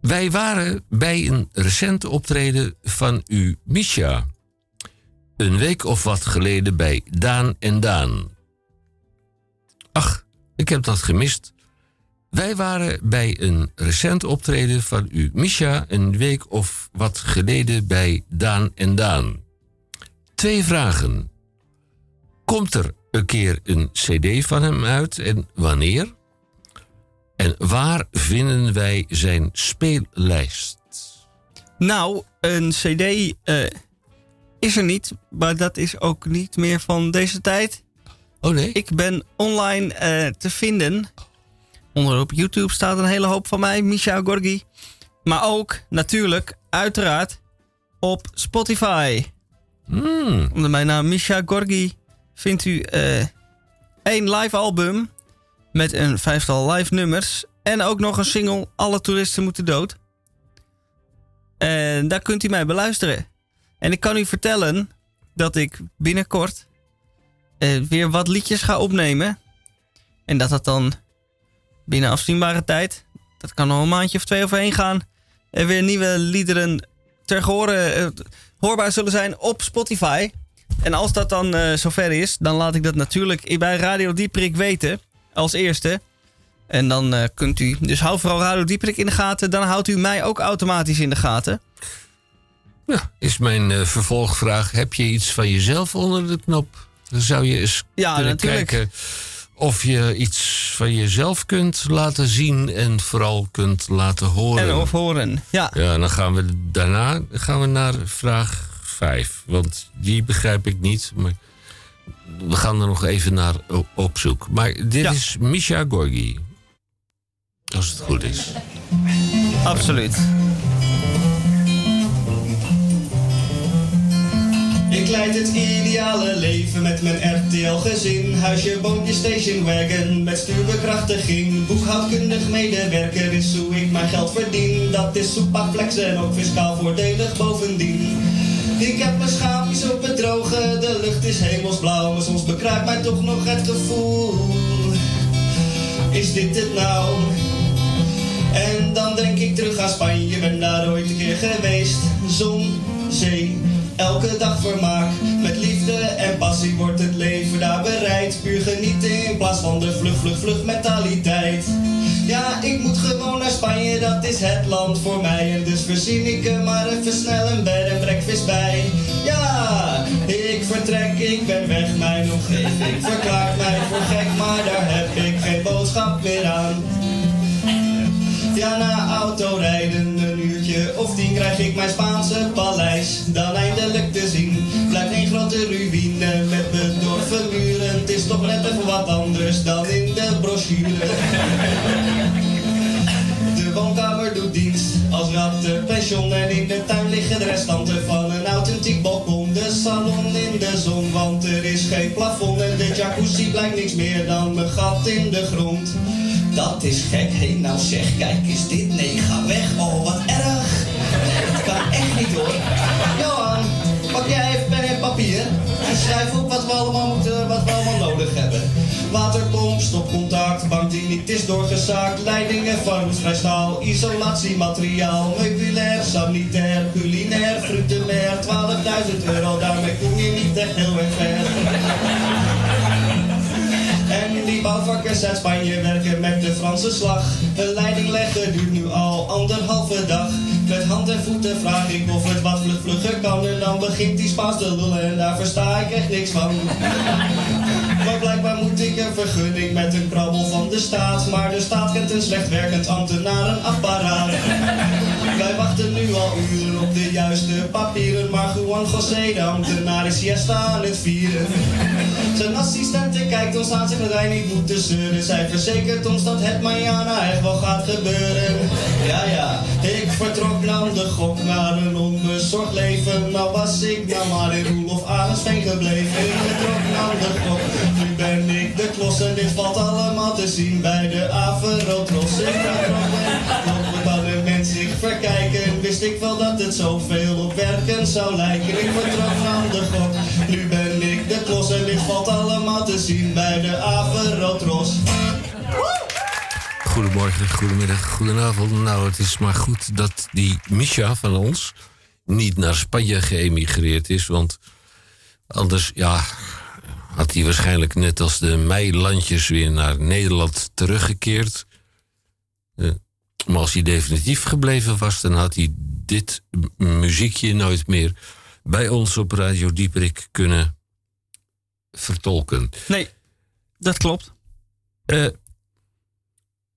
Wij waren bij een recent optreden van u, Misha. Een week of wat geleden bij Daan en Daan. Ach, ik heb dat gemist. Wij waren bij een recent optreden van u, Misha, een week of wat geleden bij Daan en Daan. Twee vragen. Komt er een keer een CD van hem uit en wanneer? En waar vinden wij zijn speellijst? Nou, een CD eh, is er niet, maar dat is ook niet meer van deze tijd. Oh nee? Ik ben online eh, te vinden. Onder op YouTube staat een hele hoop van mij, Misha Gorgi. Maar ook natuurlijk, uiteraard, op Spotify. Onder mijn naam Misha Gorgi vindt u eh één live album met een vijftal live nummers. En ook nog een single, Alle toeristen moeten dood. En daar kunt u mij beluisteren. En ik kan u vertellen dat ik binnenkort eh, weer wat liedjes ga opnemen. En dat dat dan binnen afzienbare tijd, dat kan nog een maandje of twee overheen gaan, er weer nieuwe liederen ter eh, hoorbaar zullen zijn op Spotify. En als dat dan eh, zover is, dan laat ik dat natuurlijk bij Radio Dieprik weten. Als eerste. En dan eh, kunt u. Dus hou vooral Radio Dieprik in de gaten. Dan houdt u mij ook automatisch in de gaten. Ja, is mijn vervolgvraag. Heb je iets van jezelf onder de knop? Dan zou je eens Ja, kunnen natuurlijk. kijken of je iets van jezelf kunt laten zien en vooral kunt laten horen. En of horen. Ja. Ja, dan gaan we daarna gaan we naar vraag 5. Want die begrijp ik niet. Maar we gaan er nog even naar op zoek. Maar dit is Misha Gorgi. Als het goed is. Absoluut. Ik leid het ideale leven met mijn RTL-gezin. Huisje, boompje, station wagon met stuurbekrachtiging. Boekhoudkundig medewerker is hoe ik mijn geld verdien. Dat is soepa flex en ook fiscaal voordelig bovendien. Ik heb mijn schaapjes op het droge, de lucht is hemelsblauw. Maar soms bekruipt mij toch nog het gevoel. Is dit het nou? En dan denk ik terug aan Spanje, ben daar ooit een keer geweest. Zon, zee, elke dag vermaak. Met liefde en passie wordt het leven daar bereid. Puur genieten in plaats van de vlug, vlug, vlug mentaliteit. Ja, ik moet gewoon naar Spanje, dat is het land voor mij. En dus verzin ik er maar even snel een bed en breakfast bij. Ja, ik vertrek, ik ben weg, mijn omgeving verklaart mij voor gek. Maar daar heb ik geen boodschap meer aan. Ja, na autorijden een uurtje of tien krijg ik mijn Spaanse paleis dan eindelijk te zien. Blijft een grote ruïne met bedorven muren. Het is toch net even wat anders dan in de brochure. De woonkamer doet dienst als rattenpension en in de tuin liggen de restanten van een authentiek balkon. De salon in de zon, want er is geen plafond en de jacuzzi blijkt niks meer dan een gat in de grond. Dat is gek, hé nou zeg, kijk is dit, nee ga weg, oh wat erg. Dat kan echt niet hoor. Johan, pak jij even pen en papier en schrijf op wat we allemaal moeten, wat we allemaal nodig hebben. Waterpomp, stopcontact, bank die niet is doorgezaakt, leidingen van vrijstaal, isolatiemateriaal, meubilair, sanitair, culinair, fruitenair, 12.000 euro, daarmee kom je niet echt heel erg ver. Die bouwvakkers uit Spanje werken met de Franse slag. Een leiding leggen duurt nu al anderhalve dag. Met hand en voeten vraag ik of het wat vlug vlugger kan. En dan begint die Spaans te lullen en daar versta ik echt niks van. Maar blijkbaar moet ik een vergunning met een krabbel van de staat. Maar de staat kent een slecht werkend ambtenarenapparaat. Wij wachten nu al uren op de juiste papieren. Maar Juan José, de ambtenaar, is siesta aan het vieren. Zijn assistente kijkt ons aan, zegt dat wij niet moeten zeuren. Zij verzekert ons dat het mañana echt wel gaat gebeuren. Ja, ja, ik vertrok naar de gok naar een onbezorgd leven. Nou was ik nou maar in Roelof Arendsveen gebleven. Ik vertrok naar de gok, ben ik de klos. En dit valt allemaal te zien bij de Averotros. Ik vertrok en dan een mens zich verkijken. Wist ik wel dat het zoveel op werken zou lijken. Ik vertrok naar de gok, nu ben ik de klos. En dit valt allemaal te zien bij de Averotros. Goedemorgen, goedemiddag, goedenavond. Nou, het is maar goed dat die Misha van ons niet naar Spanje geëmigreerd is. Want anders, ja, had hij waarschijnlijk net als de meilandjes weer naar Nederland teruggekeerd. Eh, maar als hij definitief gebleven was, dan had hij dit muziekje nooit meer bij ons op Radio Dieperik kunnen vertolken. Nee, dat klopt. Eh,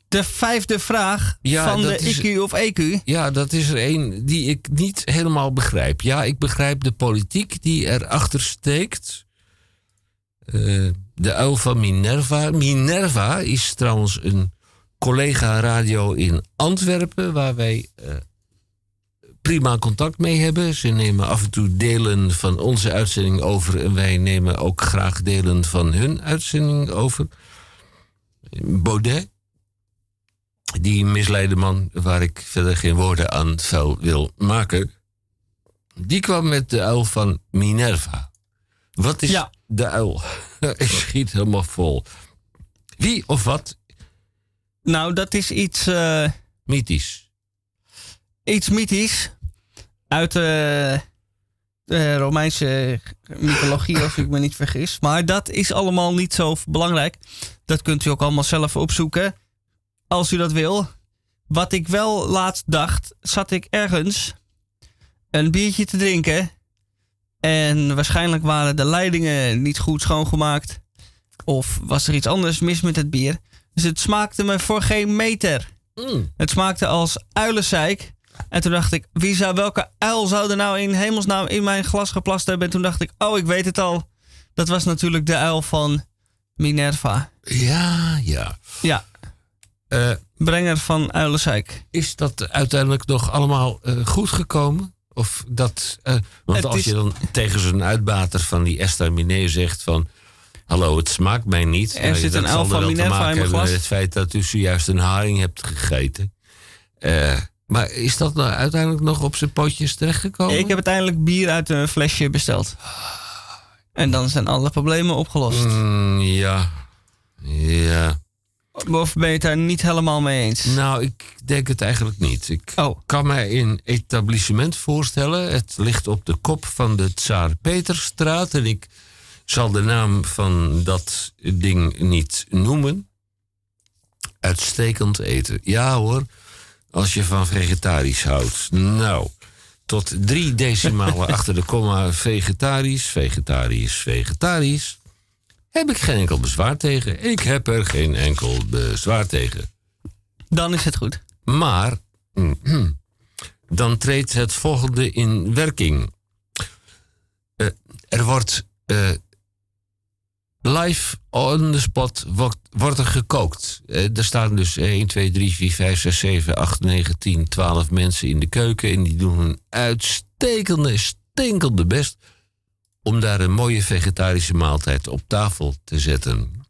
de vijfde vraag Ja, van de is- IQ of EQ. Ja, dat is er één die ik niet helemaal begrijp. Ja, ik begrijp de politiek die erachter steekt. Eh, de uil van Minerva. Minerva is trouwens een collega-radio in Antwerpen... waar wij eh, prima contact mee hebben. Ze nemen af en toe delen van onze uitzending over... en wij nemen ook graag delen van hun uitzending over. Baudet, die misleide man, waar ik verder geen woorden aan vuil wil maken, die kwam met de uil van Minerva. Wat is de uil? ik schiet helemaal vol. Wie of wat? Nou, dat is iets... eh, Mythisch. iets mythisch. Uit eh, de Romeinse mythologie, als ik me niet vergis. Maar dat is allemaal niet zo belangrijk. Dat kunt u ook allemaal zelf opzoeken. Als u dat wil. Wat ik wel laatst dacht, zat ik ergens een biertje te drinken. En waarschijnlijk waren de leidingen niet goed schoongemaakt. Of was er iets anders mis met het bier. Dus het smaakte me voor geen meter. Het smaakte als uilenzeik. En toen dacht ik, wie zou, welke uil zou er nou in hemelsnaam in mijn glas geplast hebben? En toen dacht ik, oh, ik weet het al. Dat was natuurlijk de uil van Minerva. Ja, ja. Ja. Brenger van uilenzeik. Is dat uiteindelijk nog allemaal eh, goed gekomen? Of dat, eh, want als is- je dan tegen zo'n uitbater van die Esther Minet zegt van... Hallo, het smaakt mij niet. Er Nou, zit dat een maken in mijn hebben glas. met het feit dat u zojuist een haring hebt gegeten. Eh, maar is dat nou uiteindelijk nog op zijn potjes terechtgekomen? Ik heb uiteindelijk bier uit een flesje besteld. En dan zijn alle problemen opgelost. Mm, ja. Ja. Of ben je het daar niet helemaal mee eens? Nou, ik denk het eigenlijk niet. Ik Oh. kan mij een etablissement voorstellen. Het ligt op de kop van de Tsaar Peterstraat. En ik zal de naam van dat ding niet noemen. Uitstekend eten. Ja hoor, als je van vegetarisch houdt. Nou, tot drie decimalen achter de komma vegetarisch, vegetarisch, vegetarisch. Heb ik geen enkel bezwaar tegen. Ik heb er geen enkel bezwaar tegen. Dan is het goed. Maar mhm, dan treedt het volgende in werking. Eh, er wordt eh, live on the spot wordt, wordt er gekookt. Eh, er staan dus 1, 2, 3, 4, 5, 6, 7, 8, 9, 10, 12 mensen in de keuken. En die doen hun uitstekende, stinkende best om daar een mooie vegetarische maaltijd op tafel te zetten.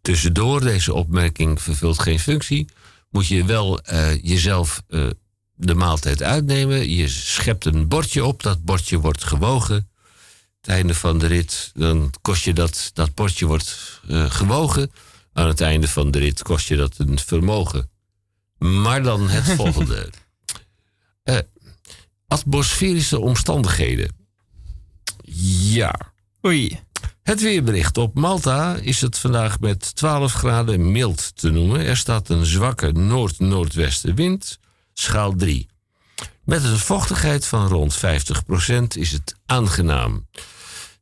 Tussendoor, deze opmerking vervult geen functie, moet je wel eh, jezelf eh, de maaltijd uitnemen. Je schept een bordje op, dat bordje wordt gewogen. Het einde van de rit, dan kost je dat, dat bordje wordt eh, gewogen. Aan het einde van de rit kost je dat een vermogen. Maar dan het volgende. Atmosferische omstandigheden. Ja. Oei. Het weerbericht. Op Malta is het vandaag met 12 graden mild te noemen. Er staat een zwakke noord-noordwestenwind, schaal 3. Met een vochtigheid van rond 50% is het aangenaam.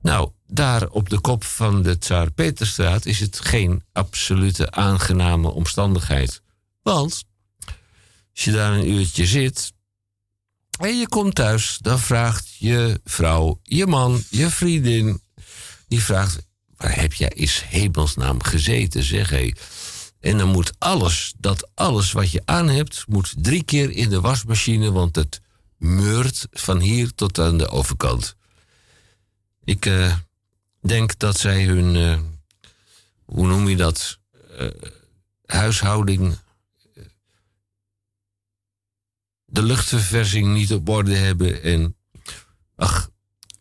Nou, daar op de kop van de Tsaar Peterstraat is het geen absolute aangename omstandigheid. Want als je daar een uurtje zit en je komt thuis, dan vraagt je vrouw, je man, je vriendin, die vraagt: waar heb jij is hemelsnaam gezeten, zeg hé. En dan moet alles, dat alles wat je aan hebt, moet drie keer in de wasmachine, want het meurt van hier tot aan de overkant. Ik eh, denk dat zij hun, eh, hoe noem je dat, eh, huishouding, eh, de luchtverversing niet op orde hebben. En ach,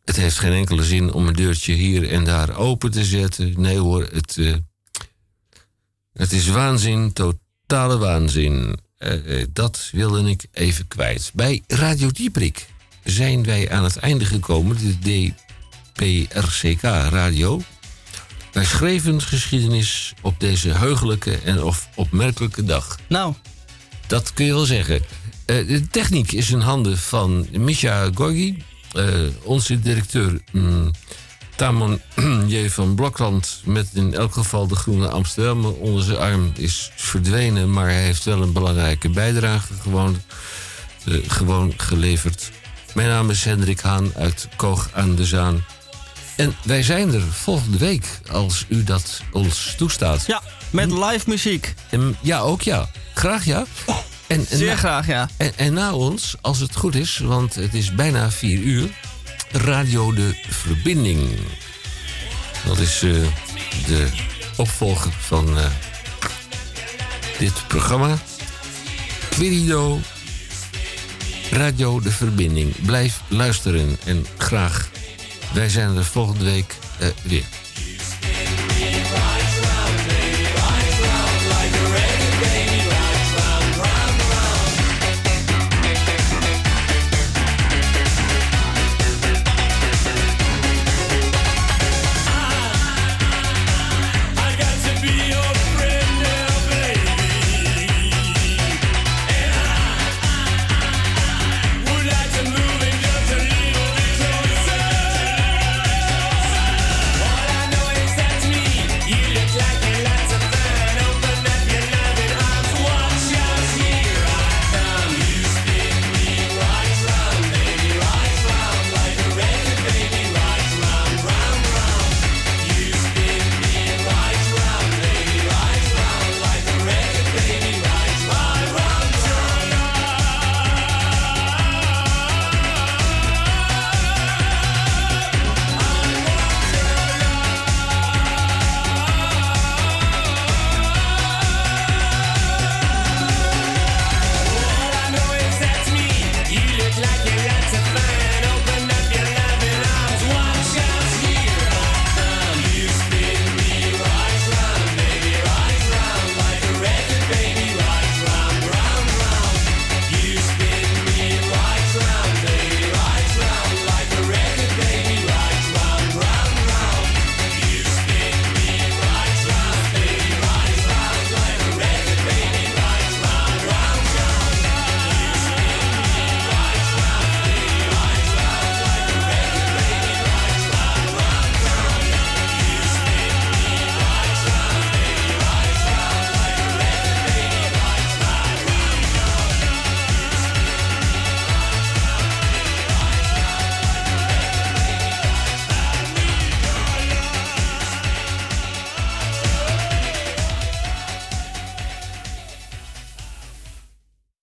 het heeft geen enkele zin om een deurtje hier en daar open te zetten. Nee hoor, het, eh, het is waanzin, totale waanzin. Eh, eh, dat wilde ik even kwijt. Bij Radio Dieprik zijn wij aan het einde gekomen, de DPRCK Radio. Wij schreven geschiedenis op deze heugelijke en of opmerkelijke dag. Nou. Dat kun je wel zeggen. Eh, de techniek is in handen van Misha Gorgi. Eh, onze directeur mm, Tamon J. van Blokland... met in elk geval de Groene Amsterdam onder zijn arm is verdwenen... maar hij heeft wel een belangrijke bijdrage gewoon, eh, gewoon geleverd. Mijn naam is Hendrik Haan uit Koog aan de Zaan. En wij zijn er volgende week, als u dat ons toestaat. Ja, met live muziek. En, ja, ook ja. Graag ja. En, en zeer na- graag, ja. En, en na ons, als het goed is, want het is bijna vier uur, Radio de Verbinding. Dat is eh, de opvolger van eh, dit programma. Querido, Radio de Verbinding. Blijf luisteren en graag. Wij zijn er volgende week eh, weer.